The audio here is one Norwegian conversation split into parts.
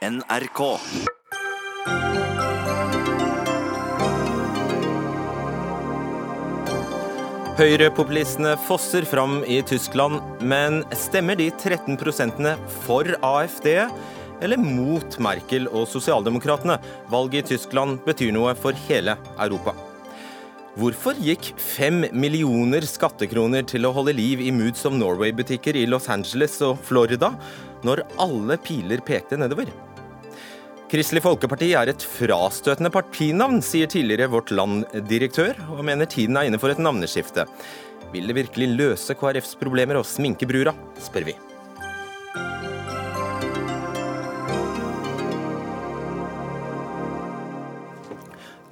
NRK. Høyrepopulistene fosser fram i Tyskland, men stemmer de 13 for AFD eller mot Merkel og sosialdemokratene? Valget i Tyskland betyr noe for hele Europa. Hvorfor gikk fem millioner skattekroner til å holde liv i Moods of Norway-butikker i Los Angeles og Florida, når alle piler pekte nedover? Kristelig Folkeparti er et frastøtende partinavn, sier tidligere Vårt Land-direktør, og mener tiden er inne for et navneskifte. Vil det virkelig løse KrFs problemer å sminke brura, spør vi.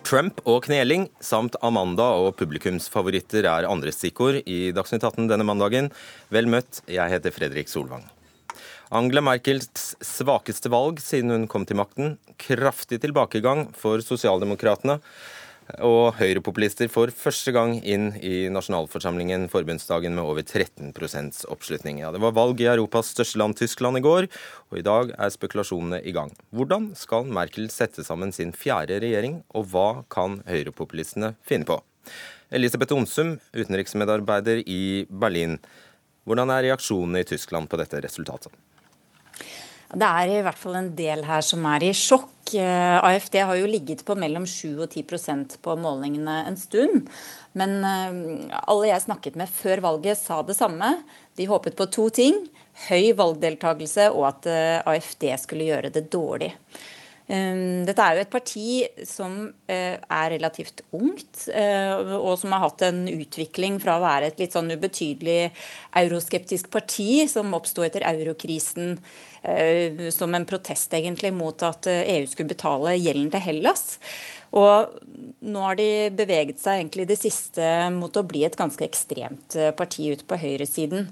Trump og kneling samt Amanda og publikumsfavoritter er andre stikkord i Dagsnytt 18 denne mandagen. Vel møtt, jeg heter Fredrik Solvang. Angela Merkels svakeste valg siden hun kom til makten. Kraftig tilbakegang for sosialdemokratene. Og høyrepopulister for første gang inn i nasjonalforsamlingen forbundsdagen med over 13 oppslutning. Ja, det var valg i Europas største land, Tyskland, i går, og i dag er spekulasjonene i gang. Hvordan skal Merkel sette sammen sin fjerde regjering, og hva kan høyrepopulistene finne på? Elisabeth Onsum, utenriksmedarbeider i Berlin. Hvordan er reaksjonene i Tyskland på dette resultatet? Det er i hvert fall en del her som er i sjokk. Eh, AFD har jo ligget på mellom 7 og 10% på målingene en stund. Men eh, alle jeg snakket med før valget sa det samme. De håpet på to ting. Høy valgdeltakelse og at eh, AFD skulle gjøre det dårlig. Dette er jo et parti som eh, er relativt ungt, eh, og som har hatt en utvikling fra å være et litt sånn ubetydelig euroskeptisk parti som oppsto etter eurokrisen eh, som en protest egentlig mot at EU skulle betale gjelden til Hellas. Og nå har de beveget seg egentlig det siste mot å bli et ganske ekstremt parti ute på høyresiden.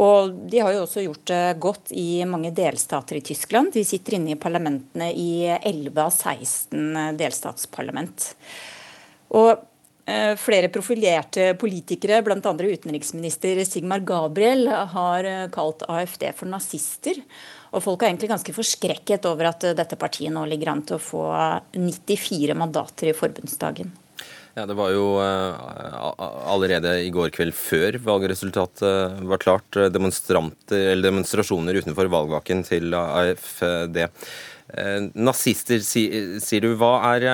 Og de har jo også gjort det godt i mange delstater i Tyskland. De sitter inne i parlamentene i 11 av 16 delstatsparlament. Og eh, Flere profilerte politikere, bl.a. utenriksminister Sigmar Gabriel, har eh, kalt AFD for nazister. Og folk er egentlig ganske forskrekket over at dette partiet nå ligger an til å få 94 mandater i forbundsdagen. Ja, Det var jo uh, allerede i går kveld, før valgresultatet var klart, eh, demonstrasjoner utenfor valgvaken til AFD. Nazister, sier du. Hva er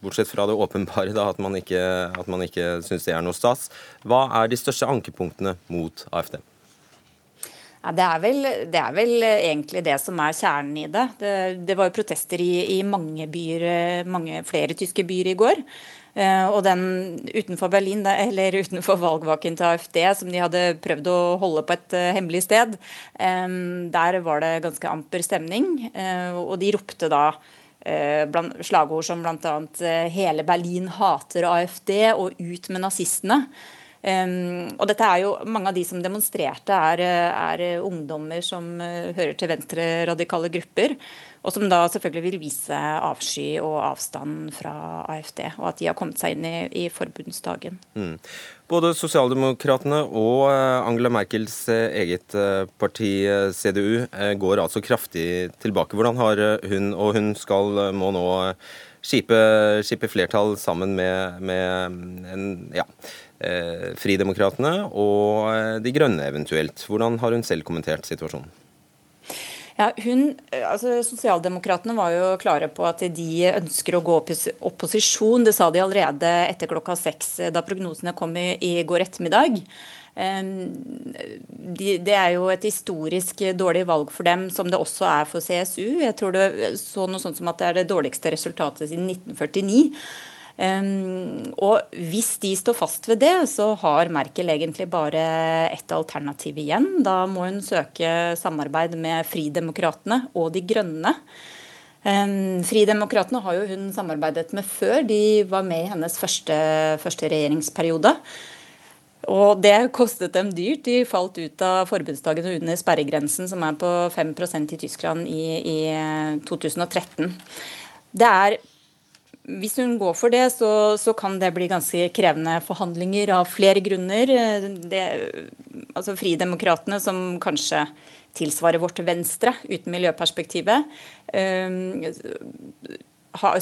Bortsett fra det åpenbare, da, at man ikke, at ikke syns det er noe stas. Hva er de største ankepunktene mot AFD? Ja, det, er vel, det, er vel, egentlig det som er kjernen i det. Det, det var jo protester i, i, mange byer, mange flere tyske byer i går. Uh, og den utenfor Berlin, eller utenfor valgvaken til AFD, som de hadde prøvd å holde på et uh, hemmelig sted, um, der var det ganske amper stemning. Uh, og de ropte da blant, slagord som bl.a.: Hele Berlin hater AFD og ut med nazistene. Um, og dette er jo, Mange av de som demonstrerte, er, er ungdommer som uh, hører til venstreradikale grupper. Og som da selvfølgelig vil vise avsky og avstand fra AFD. Og at de har kommet seg inn i, i forbundsdagen. Mm. Både Sosialdemokratene og uh, Angela Merkels eget parti, CDU, går altså kraftig tilbake. Hvordan har hun, og hun skal, må nå skipe, skipe flertall sammen med, med en, ja, eh, Fridemokratene og eh, De Grønne eventuelt. Hvordan har hun selv kommentert situasjonen? Ja, hun, altså Sosialdemokratene var jo klare på at de ønsker å gå opp i opposisjon. Det sa de allerede etter klokka seks da prognosene kom i, i går ettermiddag. Det er jo et historisk dårlig valg for dem, som det også er for CSU. Jeg tror det så noe sånt som at det er det dårligste resultatet siden 1949. Um, og hvis de står fast ved det, så har Merkel egentlig bare ett alternativ igjen. Da må hun søke samarbeid med Fridemokratene og De grønne. Um, Fridemokratene har jo hun samarbeidet med før. De var med i hennes første, første regjeringsperiode. Og det kostet dem dyrt. De falt ut av forbundsdagen under sperregrensen, som er på 5% i Tyskland i, i 2013. Det er hvis hun går for det, så, så, kan det bli ganske krevende forhandlinger av flere grunner. Det, altså Fridemokratene, som kanskje tilsvarer vårt venstre uten miljøperspektivet,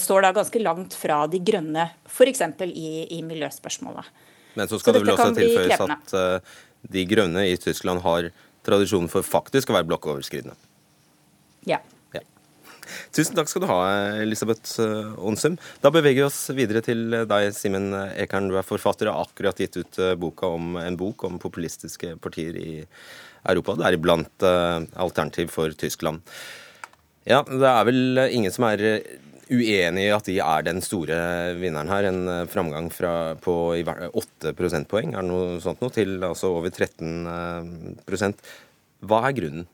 står da ganske langt fra de grønne, f.eks. I, i miljøspørsmålet. Men så skal så det vel også tilføyes at uh, de grønne i Tyskland har tradisjon for faktisk å være blokkoverskridende. Ja. ja. Tusen takk skal du ha, Elisabeth eh, Onsum. Da beveger vi oss videre til deg, Simen Ekern. Du er forfatter og har akkurat gitt ut eh, boka om en bok om populistiske partier i Europa. Det er iblant uh, alternativ for Tyskland. Ja, det er vel ingen som er uenig i at de er den store vinneren her. En eh, framgang fra, på 8 prosentpoeng er noe sånt noe, til altså over 13% Hva er grunnen?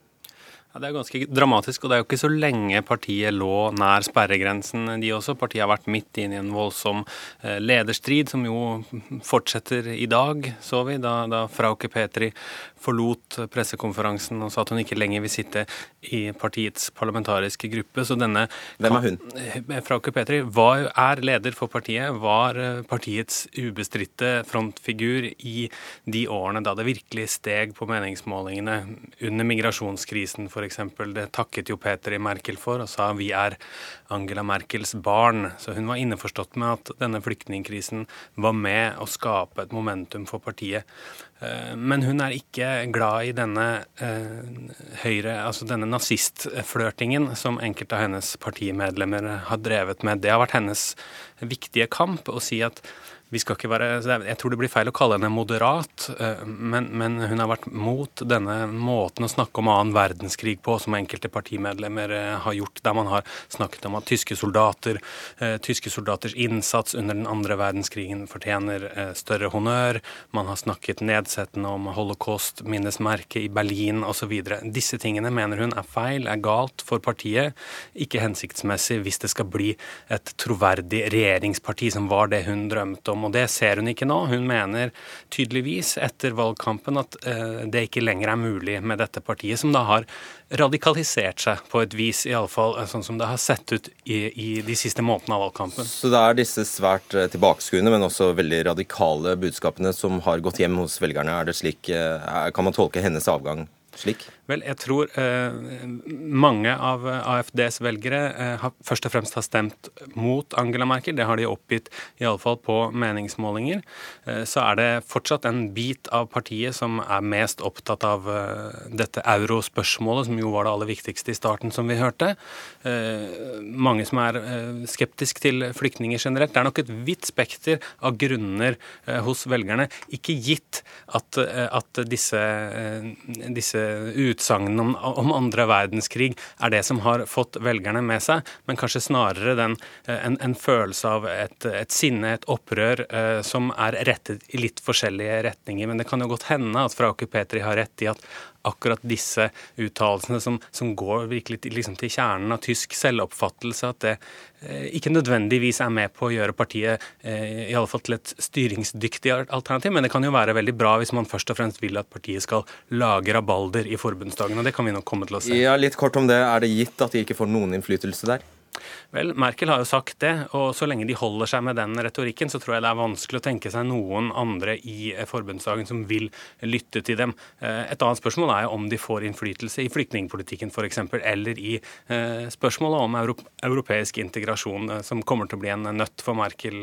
Ja, Det er ganske dramatisk, og det er jo ikke så lenge partiet lå nær sperregrensen, de også. Partiet har vært midt inne i en voldsom eh, lederstrid, som jo fortsetter i dag, så vi, da, da Frauke Petri forlot pressekonferansen og sa at hun ikke lenger vil sitte i partiets parlamentariske gruppe. Så denne Hvem er hun? Eh, Frauke Petri var, er leder for partiet, var eh, partiets ubestridte frontfigur i de årene da det virkelig steg på meningsmålingene under migrasjonskrisen, f.eks f.eks. Det takket jo Peter i Merkel for og sa vi er Angela Merkels barn. Så hun var innforstått med at denne flyktningkrisen var med å skape et momentum for partiet. Eh, men hun er ikke glad i denne eh, høyre, altså denne nazistflørtingen som enkelte av hennes partimedlemmer har drevet med. Det har vært hennes viktige kamp å si at vi skal ikke være, Jeg tror det blir feil å kalle henne moderat, eh, men, men, hun har vært mot denne måten å snakke om annen verdenskrig på, som enkelte partimedlemmer eh, har gjort, der man har snakket om at tyske soldater, eh, tyske soldaters innsats under den andre verdenskrigen fortjener større honnør. Man har snakket nedsettende om holocaust-minnesmerket i Berlin osv. Disse tingene mener hun er feil, er galt for partiet, ikke hensiktsmessig hvis det skal bli et troverdig regjeringsparti, som var det hun drømte om og det ser hun ikke nå. Hun mener tydeligvis etter valgkampen at eh, det ikke lenger er mulig med dette partiet, som da har radikalisert seg på et vis, iallfall eh, sånn som det har sett ut i, i de siste månedene av valgkampen. Så det er disse svært eh, tilbakeskuende, men også veldig radikale budskapene som har gått hjem hos velgerne. Er det slik, Kan man tolke hennes avgang slik? Vel, jeg tror eh, mange av AFDs velgere eh, har, først og fremst har stemt mot Angela Merkel. Det har de oppgitt iallfall på meningsmålinger. Eh, så er det fortsatt en bit av partiet som er mest opptatt av eh, dette eurospørsmålet, som jo var det aller viktigste i starten, som vi hørte. Eh, mange som er eh, skeptisk til flyktninger generelt. Det er nok et vidt spekter av grunner hos velgerne, ikke gitt at, at disse, disse utsagnene om, om, andre verdenskrig er det som har fått velgerne med seg, men kanskje snarere den, eh, en, en følelse av et, et, sinne, et opprør, eh, som er rettet i litt forskjellige retninger. Men det kan jo godt hende at Frauke Petri har rett i at akkurat disse uttalelsene som, som, går virkelig liksom til, kjernen av tysk selvoppfattelse, at det eh, ikke nødvendigvis er med på å gjøre partiet eh, i alle fall til et styringsdyktig alternativ. Men det kan jo være veldig bra hvis man først og fremst vil at partiet skal lage rabalder i forbundsdagen. og Det kan vi nok komme til å se. Ja, Litt kort om det. Er det gitt at de ikke får noen innflytelse der? Vel, Merkel har jo sagt det, og så lenge de holder seg med den retorikken, så tror jeg det er vanskelig å tenke seg noen andre i eh, forbundsdagen som vil lytte til dem. Eh, et annet spørsmål er jo om de får innflytelse i flyktningpolitikken f.eks., eller i eh, spørsmålet om europeisk integrasjon, som kommer til å bli en nøtt for Merkel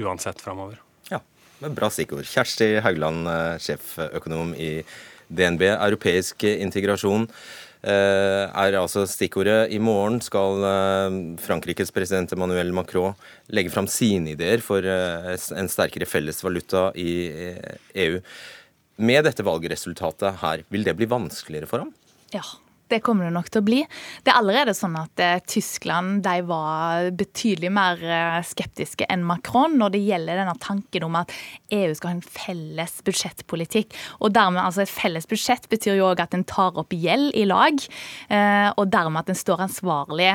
uansett framover. Ja, med bra stikkord. Kjersti Haugland, sjeføkonom i DNB. Europeisk integrasjon. Eh, er altså stikkordet. I morgen skal eh, Frankrikes president Emmanuel Macron legge fram sine ideer for eh, en sterkere felles valuta i EU. Med dette valgresultatet her, vil det bli vanskeligere for ham? Ja, det kommer det nok til å bli. Det er allerede sånn at eh, Tyskland de var betydelig mer eh, skeptiske enn Macron når det gjelder denne tanken om at EU skal ha en felles budsjettpolitikk. Og dermed, altså Et felles budsjett betyr jo òg at en tar opp gjeld i lag, eh, og dermed at en står ansvarlig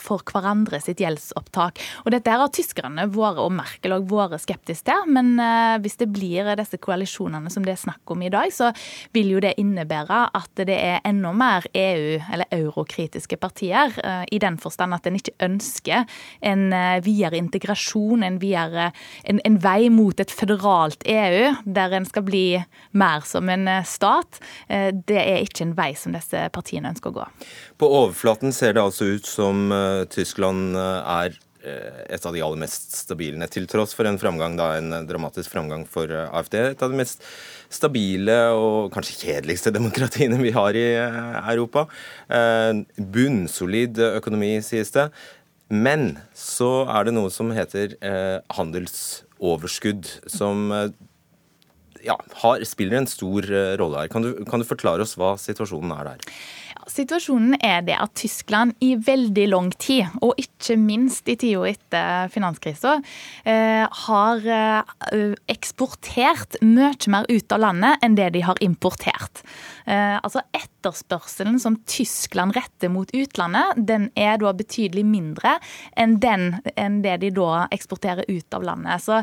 for hverandre sitt gjeldsopptak. Og Dette har tyskerne våre og Merkel òg vært skeptiske til, men hvis det blir disse koalisjonene som det er snakk om i dag, så vil jo det innebære at det er enda mer EU EU- eller eurokritiske partier, i den forstand at en ikke ønsker en videre integrasjon, en, videre, en, en vei mot et føderalt EU, der en skal bli mer som en stat. Det er ikke en vei som disse partiene ønsker å gå. På overflaten ser det altså ut som Tyskland er Eh, et av de aller mest stabile, til tross for en framgang, da, en dramatisk framgang for eh, AFD. Et av de mest stabile og kanskje kjedeligste demokratiene vi har i eh, Europa. Bunnsolid økonomi, sies det. Men så er det noe som heter handelsoverskudd, som ja, har, spiller en stor rolle her. Kan du, kan du forklare oss hva situasjonen er der? Situasjonen er det at Tyskland i veldig lang tid, og ikke minst i tida etter finanskrisa, eh, har eh, eksportert mye mer ut av landet enn det de har importert. Eh, altså Etterspørselen som Tyskland retter mot utlandet, den er da betydelig mindre enn, den, enn det de da eksporterer ut av landet. Så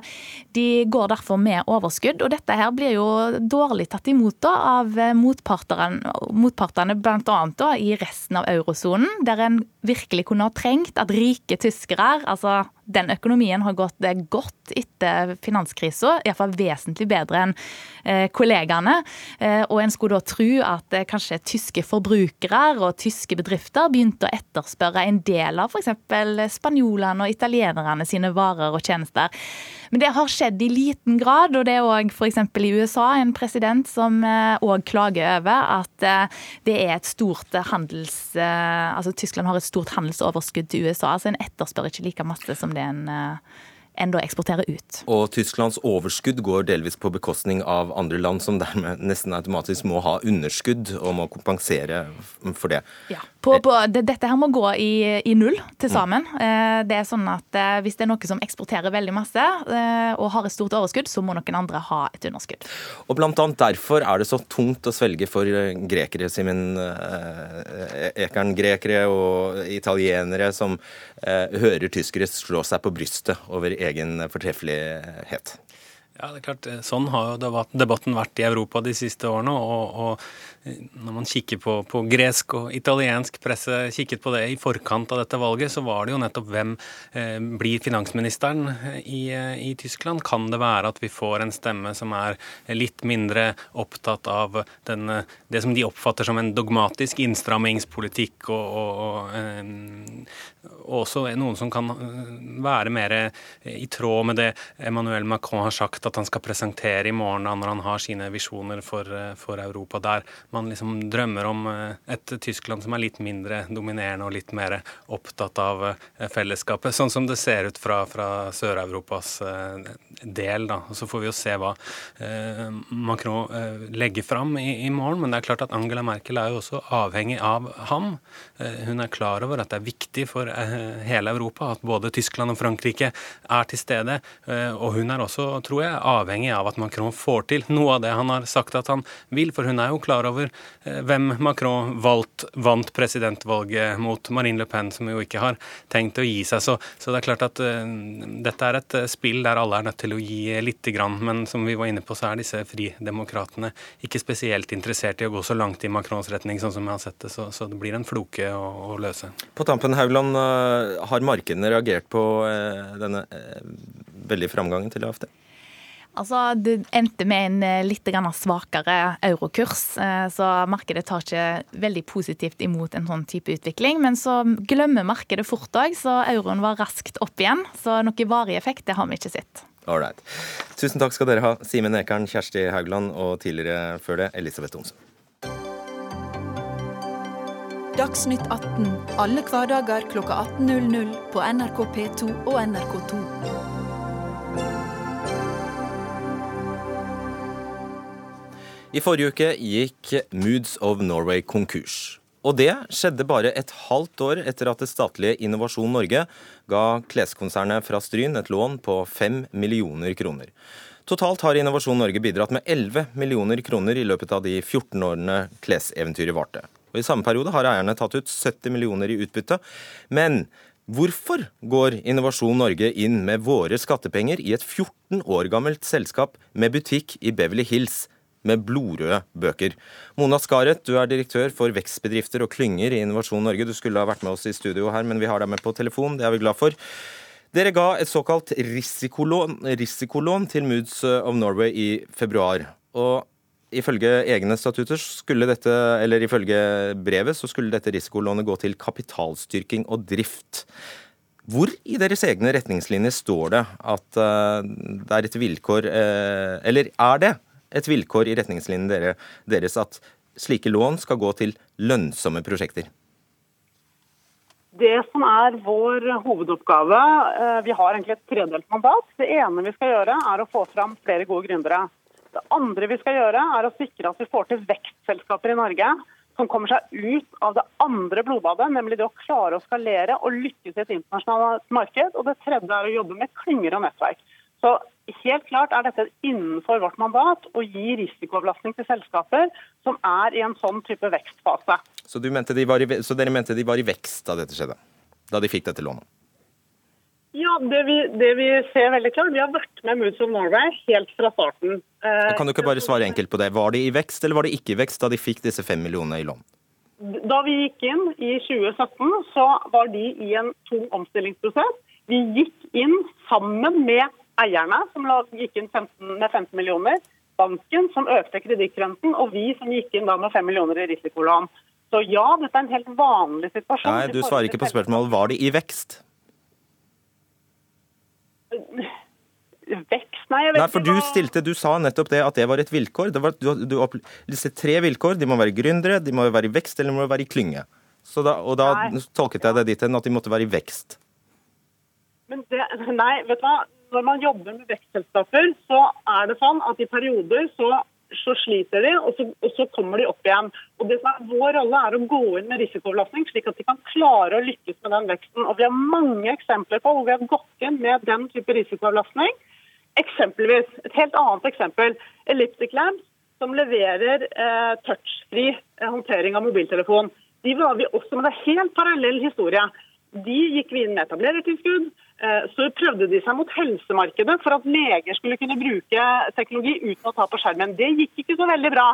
De går derfor med overskudd. og Dette her blir jo dårlig tatt imot da, av motpartene, motpartene bl.a. i resten av eurosonen, der en virkelig kunne ha trengt at rike tyskere, altså den økonomien har gått godt etter finanskrisa, iallfall vesentlig bedre enn eh, kollegaene. Eh, og en skulle da tro at eh, kanskje tyske forbrukere og tyske bedrifter begynte å etterspørre en del av f.eks. spanjolene og italienerne sine varer og tjenester. Men det har skjedd i liten grad, og det er òg f.eks. i USA en president som òg klager over at det er et stort handels... Altså Tyskland har et stort handelsoverskudd til USA, så en etterspør ikke like masse som det en eh, enn å eksportere ut. Og Tysklands overskudd går delvis på bekostning av andre land, som dermed nesten automatisk må ha underskudd og må kompensere for det. Ja, på, på, det, Dette her må gå i, i null til mm. sammen. Mm. Det er sånn at eh, Hvis det er noe som eksporterer veldig masse eh, og har et stort overskudd, så må noen andre ha et underskudd. Og Blant annet derfor er det så tungt å svelge for grekere, Simen Ekern. Grekere og italienere som hører tyskere slå seg på brystet over egen fortreffelighet. Ja, det er klart. Sånn har jo debatten vært i Europa de siste årene. og, og når man kikker på, på, gresk og italiensk presse, kikket på det i forkant av dette valget, så var det jo nettopp hvem eh, blir finansministeren i, eh, i, Tyskland? Kan det være at vi får en stemme som er litt mindre opptatt av den, det som de oppfatter som en dogmatisk innstrammingspolitikk, og, og, og eh, også noen som kan eh, være mer i tråd med det Emmanuel Macron har sagt at han skal presentere i morgen når han har sine visjoner for, eh, for Europa. der man liksom drømmer om eh, et Tyskland som er litt mindre dominerende og litt mer opptatt av eh, fellesskapet. Sånn som det ser ut fra, fra Sør-Europas eh, del. da. Og Så får vi jo se hva Macron legger fram i, i, morgen. Men det er klart at Angela Merkel er jo også avhengig av ham. Hun er klar over at det er viktig for hele Europa at både Tyskland og Frankrike er til stede. Og hun er også, tror jeg, avhengig av at Macron får til noe av det han har sagt at han vil. For hun er jo klar over over eh, hvem Macron valgt, vant presidentvalget mot Marine Le Pen, som jo ikke har tenkt å gi seg. Så, så det er klart at uh, dette er et spill der alle er nødt til å gi lite grann. Men som vi var inne på, så er disse fridemokratene ikke spesielt interessert i å gå så langt i Macrons retning, sånn som jeg har sett det. Så, så det blir en floke å, å løse. På tampen, Haugland, har markedene reagert på denne veldige framgangen til AFD? Altså, Det endte med en eh, litt svakere eurokurs, eh, så markedet tar ikke veldig positivt imot en sånn type utvikling. Men så glemmer markedet fort òg, så euroen var raskt opp igjen. Så noe varig effekt det har vi ikke sett. Alright. Tusen takk skal dere ha, Simen Ekern, Kjersti Haugland og tidligere før det Elisabeth Thomsen. Dagsnytt 18 alle hverdager kl 18.00 på NRK P2 og NRK2. I forrige uke gikk Moods of Norway konkurs. Og det skjedde bare et halvt år etter at det statlige Innovasjon Norge ga kleskonsernet fra Stryn et lån på 5 millioner kroner. Totalt har Innovasjon Norge bidratt med 11 millioner kroner i løpet av de 14 årene kleseventyret varte. Og I samme periode har eierne tatt ut 70 millioner i utbytte. Men hvorfor går Innovasjon Norge inn med våre skattepenger i et 14 år gammelt selskap med butikk i Beverly Hills med blodrøde bøker. Mona Skaret, du er direktør for vekstbedrifter og klynger i Innovasjon Norge. Du skulle ha vært med oss i studio her, men vi har deg med på telefon. Det er vi glad for. Dere ga et såkalt risikolån, risikolån til Moods of Norway i februar. Og ifølge egne statutter skulle dette, eller ifølge brevet, så skulle dette risikolånet gå til kapitalstyrking og drift. Hvor i deres egne retningslinjer står det at uh, det er et vilkår uh, Eller er det et vilkår i retningslinjene deres at slike lån skal gå til lønnsomme prosjekter? Det som er vår hovedoppgave, uh, vi har egentlig et tredelt mandat. Det ene vi skal gjøre, er å få fram flere gode gründere. Det andre vi skal gjøre, er å sikre at vi får til vekstselskaper i Norge som kommer seg ut av det andre blodbadet, nemlig det å klare å skalere og lykkes i et internasjonalt marked. Og det tredje er å jobbe med klynger og nettverk. Så helt klart er dette innenfor vårt mandat å gi risikoavlastning til selskaper som er i en sånn type vekstfase. Så, mente de i, så dere mente de var i vekst da dette skjedde? Da de fikk dette lånet? Ja, det vi, det vi, ser veldig klart, Vi har vært med Moods of Norway helt fra starten. Eh, kan du ikke bare svare enkelt på det? Var de i vekst eller var de ikke i vekst da de fikk disse fem millionene i lån? Da vi gikk inn i 2017, så var de i en tung omstillingsprosess. Vi gikk inn sammen med eierne, som gikk inn 15, med 15 millioner. Banken, som økte kredittrenten, og vi som gikk inn da med 5 millioner i risikolån. Så ja, dette er en helt vanlig situasjon. Nei, Du svarer ikke på spørsmålet. Var de i vekst? Vekst? Nei, jeg vet Nei, for du stilte, du sa nettopp det at det var et vilkår. Det var, du, du disse tre vilkår. De må være gründere, de må være i vekst eller de må være i klynge. Så da, og da nei. tolket jeg det dit hen at de måtte være i vekst. Men det, nei, vet du hva. Når man jobber med vekstselskaper, så er det sånn at i perioder så så sliter de, og så, og så, kommer de opp igjen. Og det som er Vår rolle er å gå inn med risikoavlastning, slik at de kan klare å lykkes med den veksten. Og Vi har mange eksempler på hvor vi har gått inn med den type risikoavlastning. Eksempelvis, Et helt annet eksempel. Elliptic Labs, som leverer eh, touchfri eh, håndtering av mobiltelefon. De var vi også, men det er helt parallell historie. De gikk vi inn med etablerertilskudd. Eh, så prøvde de seg mot helsemarkedet for at leger skulle kunne bruke teknologi uten å ta på skjermen. Det gikk ikke så veldig bra.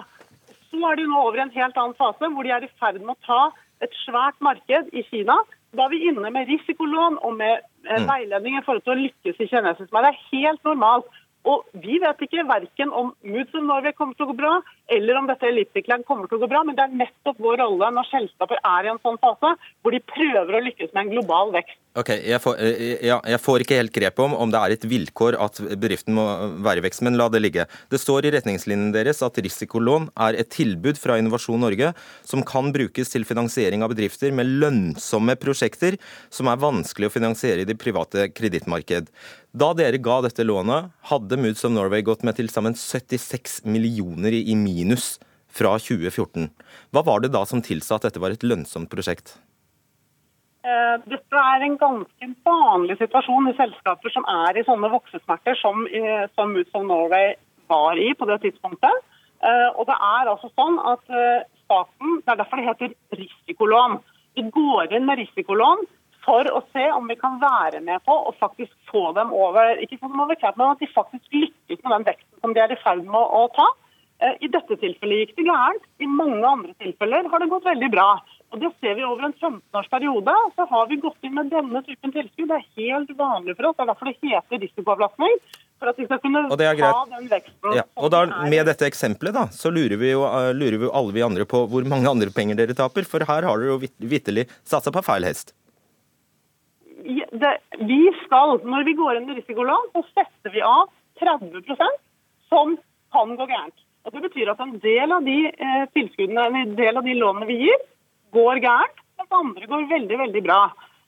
Så er de nå over i en helt annen fase, hvor de er i ferd med å ta et svært marked i Kina. Da er vi inne med risikolån og med eh, mm. veiledning i forhold til å lykkes i kinesisk. Men det er helt normalt og vi vet ikke verken om Moods of Norway kommer til å gå bra, eller om dette Elliptic-land kommer til å gå bra, men det er nettopp vår rolle når selskaper er i en sånn fase hvor de prøver å lykkes med en global vekst. Ok, Jeg får, eh, ja, jeg får ikke helt grep om om det er et vilkår at bedriften må være i vekst, men la det ligge. Det står i retningslinjene deres at risikolån er et tilbud fra Innovasjon Norge som kan brukes til finansiering av bedrifter med lønnsomme prosjekter som er vanskelig å finansiere i det private kredittmarked. Da dere ga dette lånet, hadde Moods of Norway gått med til sammen 76 millioner i minus fra 2014. Hva var det da som tilsa at dette var et lønnsomt prosjekt? Eh, dette er en ganske vanlig situasjon i selskaper som er i sånne voksesmerter som, som Moods of Norway var i på det tidspunktet. Eh, og det er altså sånn at eh, staten, Det er derfor det heter risikolån. Vi går inn med risikolån for å se om vi kan være med på å faktisk få dem over ikke få dem over men at de faktisk lykkes med den veksten som de er i ferd med å, ta. Eh, I dette tilfellet gikk det gærent. I mange andre tilfeller har det gått veldig bra. Og Det ser vi over en 15-årsperiode. Så har vi gått inn med denne typen tilskudd. Det er helt vanlig for oss. Det er derfor det heter risikoavlastning. For at vi skal kunne ta den veksten. Ja. Og da, Med dette eksempelet da, så lurer vi, jo, uh, lurer vi jo alle vi andre på hvor mange andre penger dere taper. For her har dere jo vitterlig satsa på feil hest det, vi skal, Når vi går inn i risikolån, så setter vi av 30% som kan gå gærent. Og Det betyr at en del av de eh, tilskuddene, en del av de lånene vi gir, går gærent, mens andre går veldig veldig bra.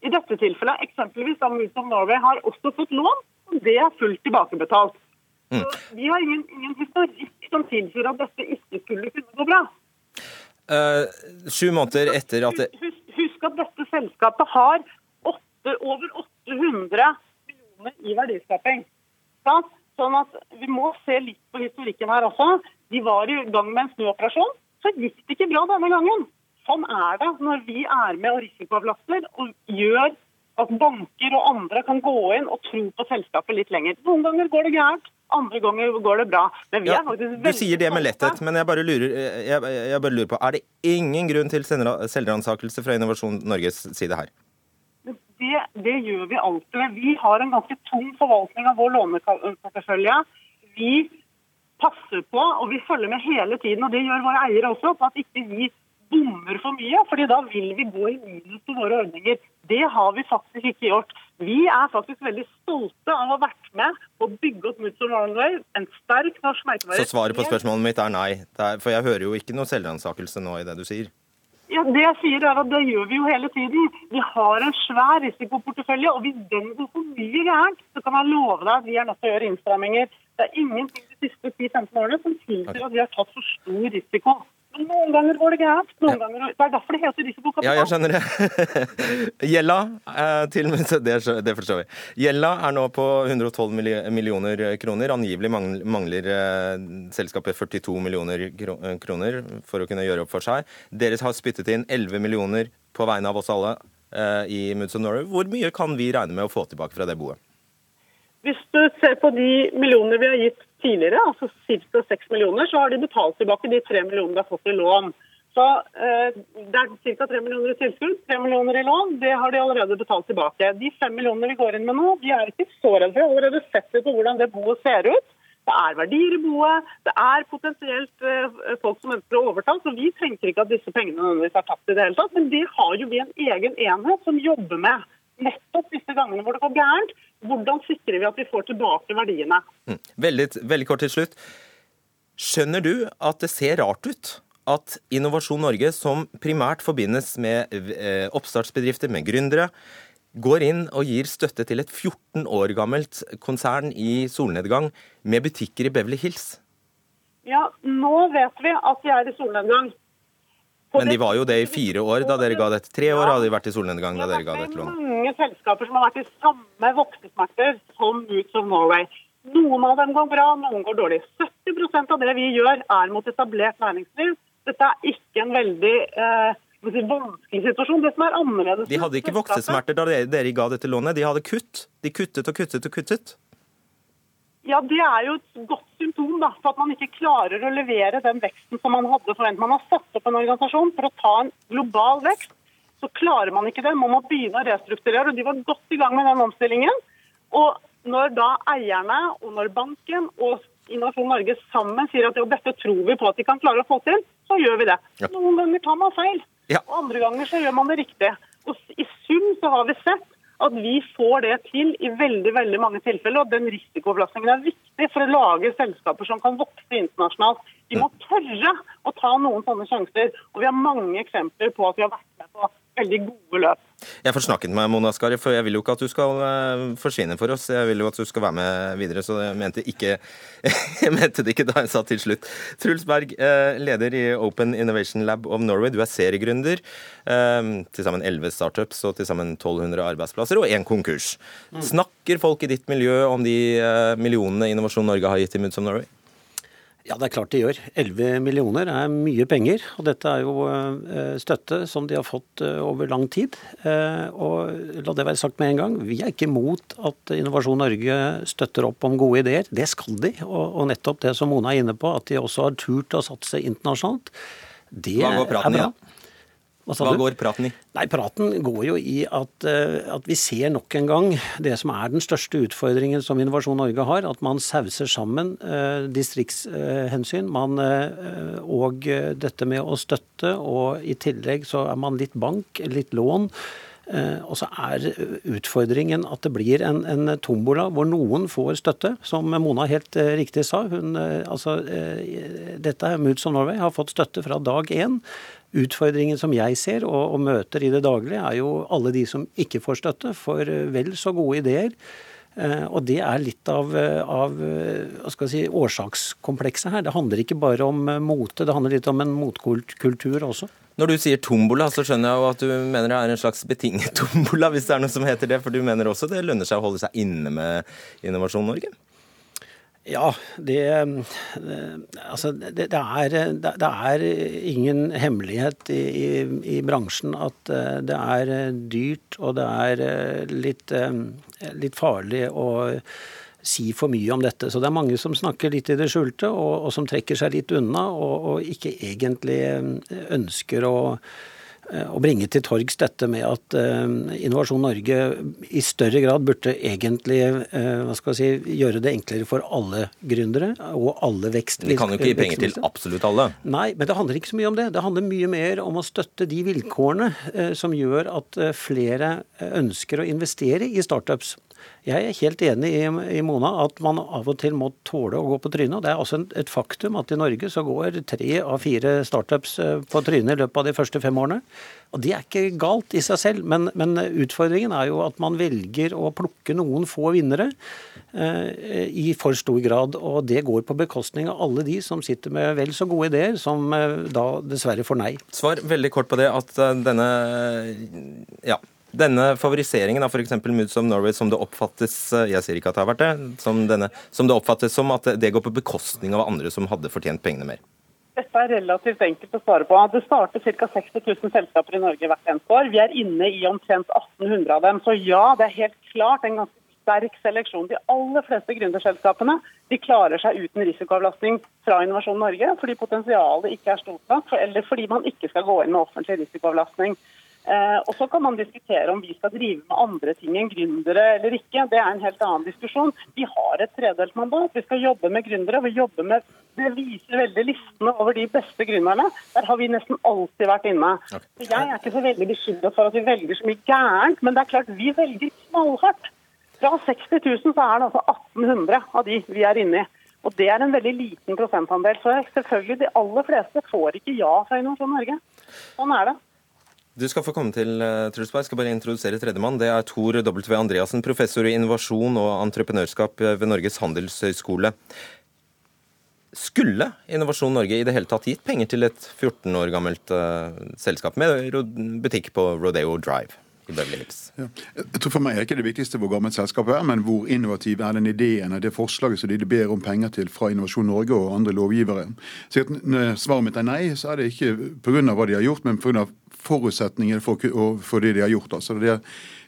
I dette tilfellet, eksempelvis Moods of Norway har også fått lån, og det er fullt tilbakebetalt. Mm. Så Vi har ingen, ingen historikk som tilsier at dette ikke skulle kunne gå bra. Uh, sju måneder etter at det... husk, husk at dette selskapet har over 800 millioner i verdiskaping. Sånn at Vi må se litt på historikken her også. De var i gang med en snuoperasjon. Så gikk det ikke bra denne gangen. Sånn er det når vi er med og risikoavlaster og gjør at banker og andre kan gå inn og tro på selskapet litt lenger. Noen ganger går det gærent, Andre ganger går det bra. Men vi Ja, du sier det med letthet, men jeg bare lurer, jeg, jeg bare lurer på Er det ingen grunn til selvransakelse fra Innovasjon Norges side her? Det, det gjør vi alltid. Vi har en ganske tung forvaltning av vår låneportefølje. Vi passer på, og vi følger med hele tiden, og det gjør våre eiere også, på at ikke vi bommer for mye, fordi da vil vi gå i minus på våre ordninger. Det har vi faktisk ikke gjort. Vi er faktisk veldig stolte av å ha vært med på å bygge opp Moods of Norway, en sterk norsk merkevare. Så svaret på spørsmålet mitt er nei. Er, for jeg hører jo ikke noe selvransakelse nå i det du sier. Ja, Det jeg sier er at det gjør vi jo hele tiden. Vi har en svær risikoportefølje, og hvis den går for mye gærent, så kan jeg love deg at vi er nødt til å gjøre innstramminger. Det er ingenting de siste 10-15 årene som tilsier at vi har tatt for stor risiko. Men noen ganger går det gærent. Noen ganger, det er derfor det heter risikokapital. Ja, jeg skjønner det. Gjelda eh, til, det, det forstår vi. Gjelda er nå på 112 millioner kroner. Angivelig mangler, eh, selskapet 42 millioner eh, kroner for å kunne gjøre opp for seg. Dere har spyttet inn 11 millioner på vegne av oss alle i Moods of Norway. Hvor mye kan vi regne med å få tilbake fra det boet? Hvis du ser på de millioner vi har gitt tidligere, altså ca. 6 millioner, så har de betalt tilbake de 3 millionene de har fått i lån. Så eh, Det er ca. 3 millioner i tilskudd, 3 millioner i lån. Det har de allerede betalt tilbake. De 5 millionene vi går inn med nå, de er ikke så redde. Vi har allerede sett på hvordan det boet ser ut. Det er verdier i boet, det er potensielt eh, folk som ønsker å overta. Så vi tenker ikke at disse pengene nødvendigvis er tapt i det hele tatt. Men det har jo vi en egen enhet som jobber med nettopp disse gangene hvor det går gærent. Hvordan sikrer vi at vi får tilbake verdiene? Mm. Veldig, veldig kort til slutt. Skjønner du at det ser rart ut at Innovasjon Norge, som primært forbindes med eh, oppstartsbedrifter, med gründere, går inn og gir støtte til et 14 år gammelt konsern i solnedgang med butikker i Beverly Hills? Ja, nå vet vi at de er i solnedgang. Men de var jo det i fire år da dere ga dette. Tre år Ja. hadde de vært i solnedgang da dere ga det dette lån. Det er mange selskaper som har vært i samme voksesmerter som Moods of Norway. Noen av dem går bra, noen går dårlig. 70% av det vi gjør er mot etablert næringsliv. Dette er ikke en veldig eh, vanskelig situasjon. Det som er annerledes De hadde ikke voksesmerter da dere ga dette lånet, de hadde kutt. De kuttet og kuttet og kuttet. Ja, Det er jo et godt symptom da, på at man ikke klarer å levere den veksten som man hadde forventet. Man har satt opp en organisasjon for å ta en global vekst. Så klarer man ikke det. Man må begynne å restrukturere. og De var godt i gang med den omstillingen. Og når da eierne og når banken og Innovasjon Norge sammen sier at jo, dette tror vi på at de kan klare å få til, så gjør vi det. Noen ganger tar man feil, og andre ganger så gjør man det riktig. Og I sum så har vi sett at vi får det til i veldig veldig mange tilfeller. og Den risikoavlastningen er viktig for å lage selskaper som kan vokse internasjonalt. Vi må tørre å ta noen sånne sjanser. og Vi har mange eksempler på at vi har vært med på veldig gode løp. Jeg får snakket med Mona Skari, for jeg vil jo ikke at du skal eh, forsvinne for oss. Jeg vil jo at du skal være med videre, så jeg mente, ikke, jeg mente det ikke da jeg sa til slutt. Truls Berg, eh, leder i Open Innovation Lab of Norway. Du er seriegründer. eh, Til sammen 11 startups og til sammen 1200 arbeidsplasser og én konkurs. Snakker folk i ditt miljø om de millionene Innovasjon Norge har gitt til Moods of Norway? Ja, det er klart de gjør. 11 millioner er mye penger. Og dette er jo eh, støtte som de har fått eh, over lang tid. Eh, Og la det være sagt med en gang, vi er ikke imot at Innovasjon Norge støtter opp om gode ideer. Det skal de. Og nettopp det som Mona er inne på, at de også har turt å satse internasjonalt. Det er bra. da? Hva Hva går praten i? Nei, praten går jo i at, eh, at vi ser nok en gang det som er den største utfordringen som Innovasjon Norge har, at man sauser sammen eh, distriktshensyn man, eh, og eh, dette med å støtte, og i tillegg så er man litt bank, litt lån. Eh, Og så er utfordringen at det blir en, en tombola hvor noen får støtte, som Mona helt riktig sa. Hun, altså, dette Moods of Norway har fått støtte fra dag én. Utfordringen som jeg ser og, og møter i det daglige, er jo alle de som ikke får støtte for eh, vel så gode ideer. Eh, Og det er litt av, eh, av si, årsakskomplekset her. Det handler ikke bare om mote, det handler litt om en motkultur også. Når du sier tombola, så skjønner jeg jo at du mener det er en slags betinget tombola, hvis det er noe som heter det. For du mener også det lønner seg å holde seg inne med Innovasjon Norge? Ja, det, eh, altså, det, det, er, det, er ingen hemmelighet i, i, i bransjen at eh, det er dyrt og det er eh, litt, eh, litt farlig å si for mye om dette. Så det er mange som snakker litt i det skjulte, og, og som trekker seg litt unna, og, og ikke egentlig ønsker å Eh, å bringe til torgs dette med at uh, Innovasjon Norge i større grad burde egentlig uh, hva skal si, gjøre det enklere for alle gründere og alle vekst... Vi kan jo ikke gi penger til absolutt alle? Nei, men det handler ikke så mye om det. Det handler mye mer om å støtte de vilkårene som gjør at flere ønsker å investere i startups. Jeg er helt enig i, i, Mona at man av og til må tåle å gå på trynet. og Det er også et faktum at i Norge så går tre av fire startups eh, på trynet i løpet av de første fem årene. Og Det er ikke galt i seg selv, men, men utfordringen er jo at man velger å plukke noen få vinnere eh, i for stor grad. Og det går på bekostning av alle de som sitter med vel så gode ideer, som eh, da dessverre får nei. Svar veldig kort på det at eh, denne ja, denne favoriseringen av f.eks. Moods of Norway som det oppfattes eh, jeg sier ikke at det har vært det, som, denne, som det oppfattes som at det går på bekostning av andre som hadde fortjent pengene mer? Dette er relativt enkelt å svare på. Det starter ca. 60 000 selskaper i Norge hvert eneste år. Vi er inne i omtrent 1800 av dem. Så ja, det er helt klart en ganske sterk seleksjon. De aller fleste gründerselskapene de klarer seg uten risikoavlastning fra Innovasjon Norge, fordi potensialet ikke er stort nok, eller fordi man ikke skal gå inn med offentlig risikoavlastning. Eh, og Så kan man diskutere om vi skal drive med andre ting enn gründere eller ikke. Det er en helt annen diskusjon. Vi har et tredelt mandat. Vi skal jobbe med gründere. Vi jobber med, Det viser veldig listene over de beste gründerne. Der har vi nesten alltid vært inne. Så Jeg er ikke så veldig bekymret for at vi velger så mye gærent, men det er klart vi velger knallhardt. Fra 60 000 så er det altså 1800 av de vi er inne i. Og Det er en veldig liten prosentandel. Så selvfølgelig de aller fleste får ikke ja fra Innovasjon Norge. Sånn er det. Du skal få komme til, Trulsberg. Truls Jeg skal bare introdusere tredjemann. Det er Tor W. Andreassen, professor i innovasjon og entreprenørskap ved Norges handelshøyskole. Skulle Innovasjon Norge i det hele tatt gitt penger til et 14 år gammelt uh, selskap med butikk på Rodeo Drive? Ja. Jeg tror For meg er ikke det viktigste hvor gammelt selskapet er, men hvor innovativ er den ideen og det forslaget som de ber om penger til fra Innovasjon Norge og andre lovgivere. Så Når svaret mitt er nei, så er det ikke pga. hva de har gjort, men pga forutsetningene for, for, det de har gjort. Altså det,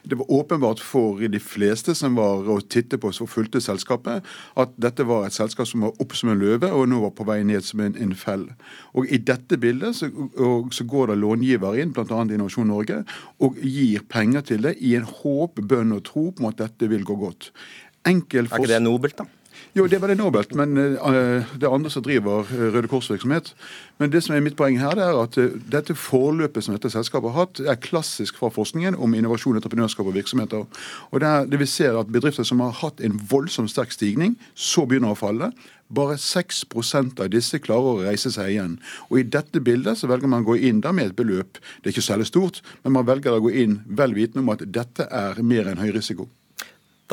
det, var åpenbart for de fleste som var og tittet på og fulgte selskapet, at dette var et selskap som var opp som en løve og nå var på vei ned som en, en fell. Og I dette bildet så, så går det långiver inn, bl.a. Innovasjon Norge, og gir penger til det i en håp, bønn og tro på at dette vil gå godt. Enkel er ikke det nobelt, da? Jo, det var det nobelt, men uh, det er andre som driver uh, Røde Kors-virksomhet. Men det som er mitt poeng her, det er at uh, dette forløpet som dette selskapet har hatt, er klassisk fra forskningen om innovasjon, entreprenørskap og virksomheter. Og det, er, det vi ser at Bedrifter som har hatt en voldsomt sterk stigning, så begynner å falle. Bare 6 av disse klarer å reise seg igjen. Og I dette bildet så velger man å gå inn da med et beløp. Det er ikke særlig stort, men man velger å gå inn vel vitende om at dette er mer enn høy risiko.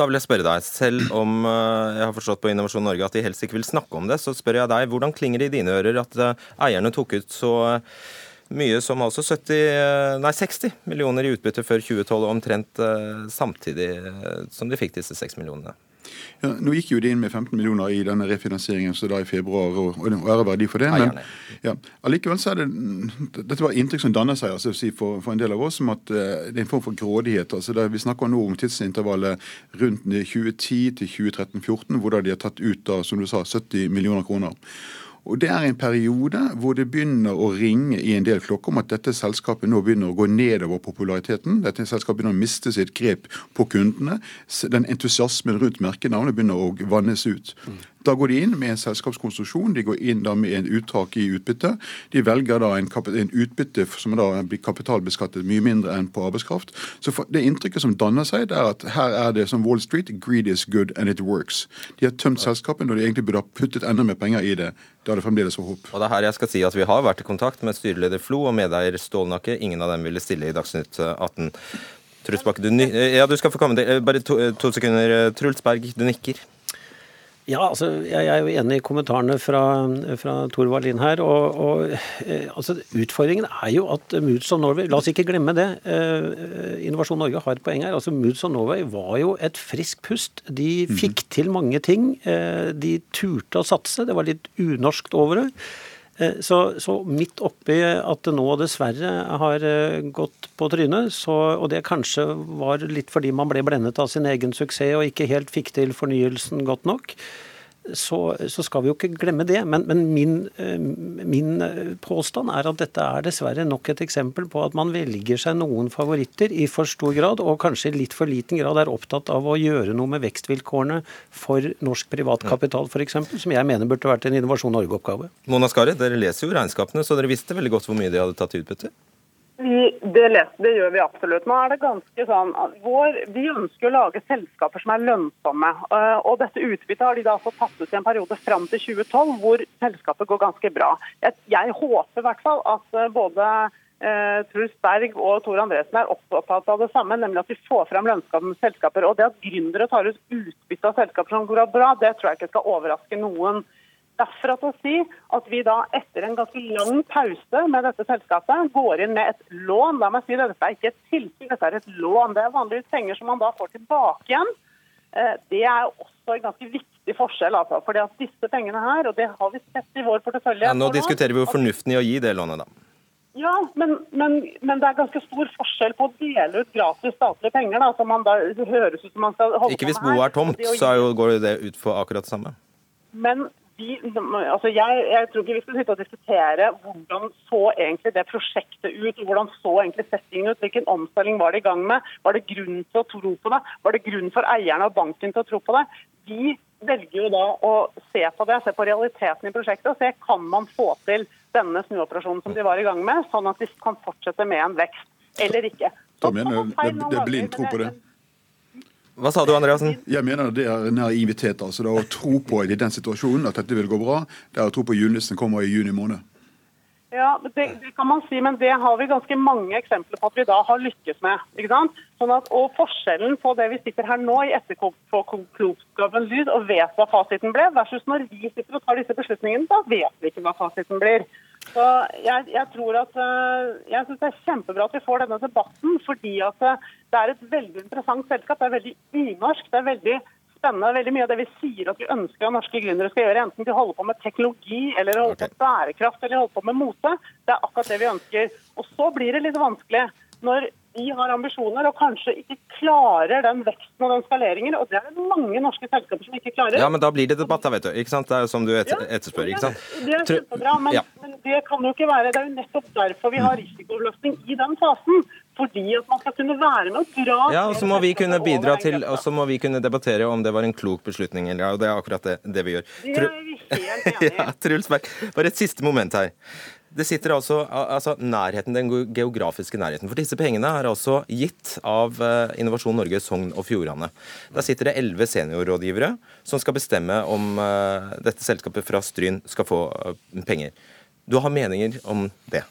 Da vil jeg spørre deg, selv om eh, jeg har forstått på Innovasjon Norge at de helst ikke vil snakke om det, så spør jeg deg, hvordan klinger det i dine ører at eh, eierne tok ut så eh, mye som altså 70, nei 60 millioner i utbytte før 2012, omtrent samtidig som de fikk disse 6 millionene? Ja, nå gikk jo de inn med 15 millioner i denne refinansieringen så da i februar, og, og ære verdi for det. Men ja, allikevel så er det Dette var inntrykk som danner seg altså, for, for, en del av oss, som at uh, det er en form for grådighet. altså det, Vi snakker nå om tidsintervallet rundt 2010 til 2013-2014, hvor da de har tatt ut da, som du sa, 70 millioner kroner. Og Det er en periode hvor det begynner å ringe i en del klokker om at dette selskapet nå begynner å gå nedover populariteten. Dette selskapet begynner å miste sitt grep på kundene. Den entusiasmen rundt merkenavnet begynner å vannes ut. Da går de inn med en selskapskonstruksjon, de går inn da med en uttak i utbytte. De velger da en, en utbytte som da blir kapitalbeskattet mye mindre enn på arbeidskraft. Så Det inntrykket som danner seg, det er at her er det som Wall Street, greed is good and it works. De har tømt selskapet når de egentlig burde ha puttet enda mer penger i det. Da er det fremdeles håp. Og det er her jeg skal si at Vi har vært i kontakt med styreleder Flo og medeier Stålnakke. Ingen av dem ville stille i Dagsnytt 18. Truls Bakke, du, ja, du skal få komme til. Bare to, to sekunder. Truls Berg, du nikker. Ja, altså, jeg er jo enig i kommentarene fra, fra Tor Wallin her. og, og eh, altså, Utfordringen er jo at Moods of Norway La oss ikke glemme det. Eh, Innovasjon Norge har et poeng her. altså Moods of Norway var jo et friskt pust. De fikk mm. til mange ting. Eh, de turte å satse. Det var litt unorskt over det. Så, så, midt oppi at det nå dessverre har gått på trynet, så, og det kanskje var litt fordi man ble blendet av sin egen suksess og ikke helt fikk til fornyelsen godt nok, så, så, skal vi jo ikke glemme det. Men, men min, eh, min, eh, påstand er at dette er dessverre nok et eksempel på at man velger seg noen favoritter i for stor grad, og kanskje i litt for liten grad er opptatt av å gjøre noe med vekstvilkårene for norsk privat kapital f.eks., som jeg mener burde vært en Innovasjon Norge-oppgave. Mona Skari, dere leser jo regnskapene, så dere visste veldig godt hvor mye de hadde tatt i utbytte? Det, det, gjør vi absolutt. Nå er det ganske sånn vår, Vi ønsker å lage selskaper som er lønnsomme. Eh, og Dette utbyttet har de da fått tatt ut i en periode fram til 2012, hvor selskapet går ganske bra. Jeg, jeg håper i hvert fall at eh, både eh, Truls Berg og Tor Andresen er opptatt av det samme, nemlig at vi får fram lønnsomme selskaper. Og Det at gründere tar ut utbytte av selskaper som går bra, det tror jeg ikke skal overraske noen. Derfor at å si at vi da etter en ganske lang pause med dette selskapet går inn med et lån. La meg si det, Dette er ikke et tilskudd, dette er et lån. Det er vanligvis penger som man da får tilbake igjen. Eh, det er også en ganske viktig forskjell. Altså, fordi at disse pengene her, og det har vi sett i vår portefølje ja, Nå diskuterer vi jo fornuften i å gi det lånet, da. Ja, men, men, men, det er ganske stor forskjell på å dele ut gratis statlige penger. da, som man da høres ut som man skal holde Ikke hvis boet er tomt, så er jo, går det ut for akkurat det samme. Men vi, altså jeg, jeg, tror ikke vi skal sitte og diskutere hvordan så egentlig det prosjektet ut, hvordan så egentlig settingen ut. Hvilken omstilling var det i gang med? Var det grunn til å tro på det? Var det grunn for eierne og banken til å tro på det? Vi velger jo da å se på det, se på realiteten i prosjektet og se kan man få til denne snuoperasjonen som de var i gang med, sånn at de kan fortsette med en vekst eller ikke. Så, det, det er blind tro på det? Hva sa du, Andreassen? Jeg mener det er naivitet. altså det er Å tro på i den situasjonen at dette vil gå bra, det er å tro på julenissen kommer i juni måned. Ja, det, det, kan man si, men det har vi ganske mange eksempler på at vi da har lykkes med. ikke sant? Sånn at, og Forskjellen på det vi sitter her nå i etterpåklokskapens lyd og vet hva fasiten ble, versus når vi sitter og tar disse beslutningene, da vet vi ikke hva fasiten blir. Så jeg, jeg tror at eh, jeg synes Det er kjempebra at vi får denne debatten, fordi at eh, det er et veldig interessant selskap. Det er veldig nynorsk. Det er veldig spennende. Veldig mye av det vi sier at vi ønsker at norske gründere skal gjøre, enten de holder på med teknologi eller holder på med bærekraft eller holder på med mote, det er akkurat det vi ønsker. Og så blir det litt vanskelig når de har ambisjoner og kanskje ikke klarer den veksten og den skaleringen. Og det er det mange norske selskaper som ikke klarer. Ja, men da blir det debatt, da, vet du. Ikke sant? Det er jo som du etter, etterspør. ikke sant? Det er kjempebra, men, ja. men, det kan jo ikke være Det er jo nettopp derfor vi har risikoavlastning i den fasen. Fordi at man skal kunne være med og dra Ja, og så må vi kunne bidra til, og så må vi kunne debattere om det var en klok beslutning eller ja, og det er akkurat det, det vi gjør. Det er vi helt enig i. ja, Truls Berg, bare et siste moment her. Det sitter altså, altså nærheten, Den geografiske nærheten. For disse pengene er altså gitt av eh, Innovasjon Norge Sogn og Fjordane. Der sitter det elleve seniorrådgivere som skal bestemme om uh, dette selskapet fra Stryn skal få uh, penger. Du har meninger om det?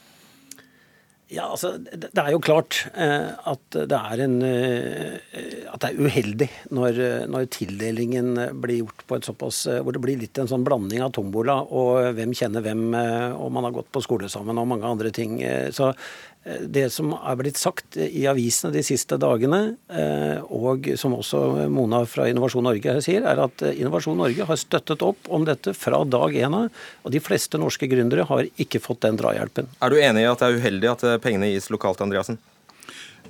Ja, altså, Det er jo klart eh, at det er, en, eh, at det er uheldig når, når, tildelingen blir gjort på et såpass eh, Hvor det blir litt en sånn blanding av tombola og hvem kjenner hvem, og man har gått på skole sammen og mange andre ting. Så det som er blitt sagt i avisene de siste dagene, eh, og som også Mona fra Innovasjon Norge her sier, er at Innovasjon Norge har støttet opp om dette fra dag én av. Og de fleste norske gründere har ikke fått den drahjelpen. Er du enig i at det er uheldig at pengene gis lokalt, Andreassen?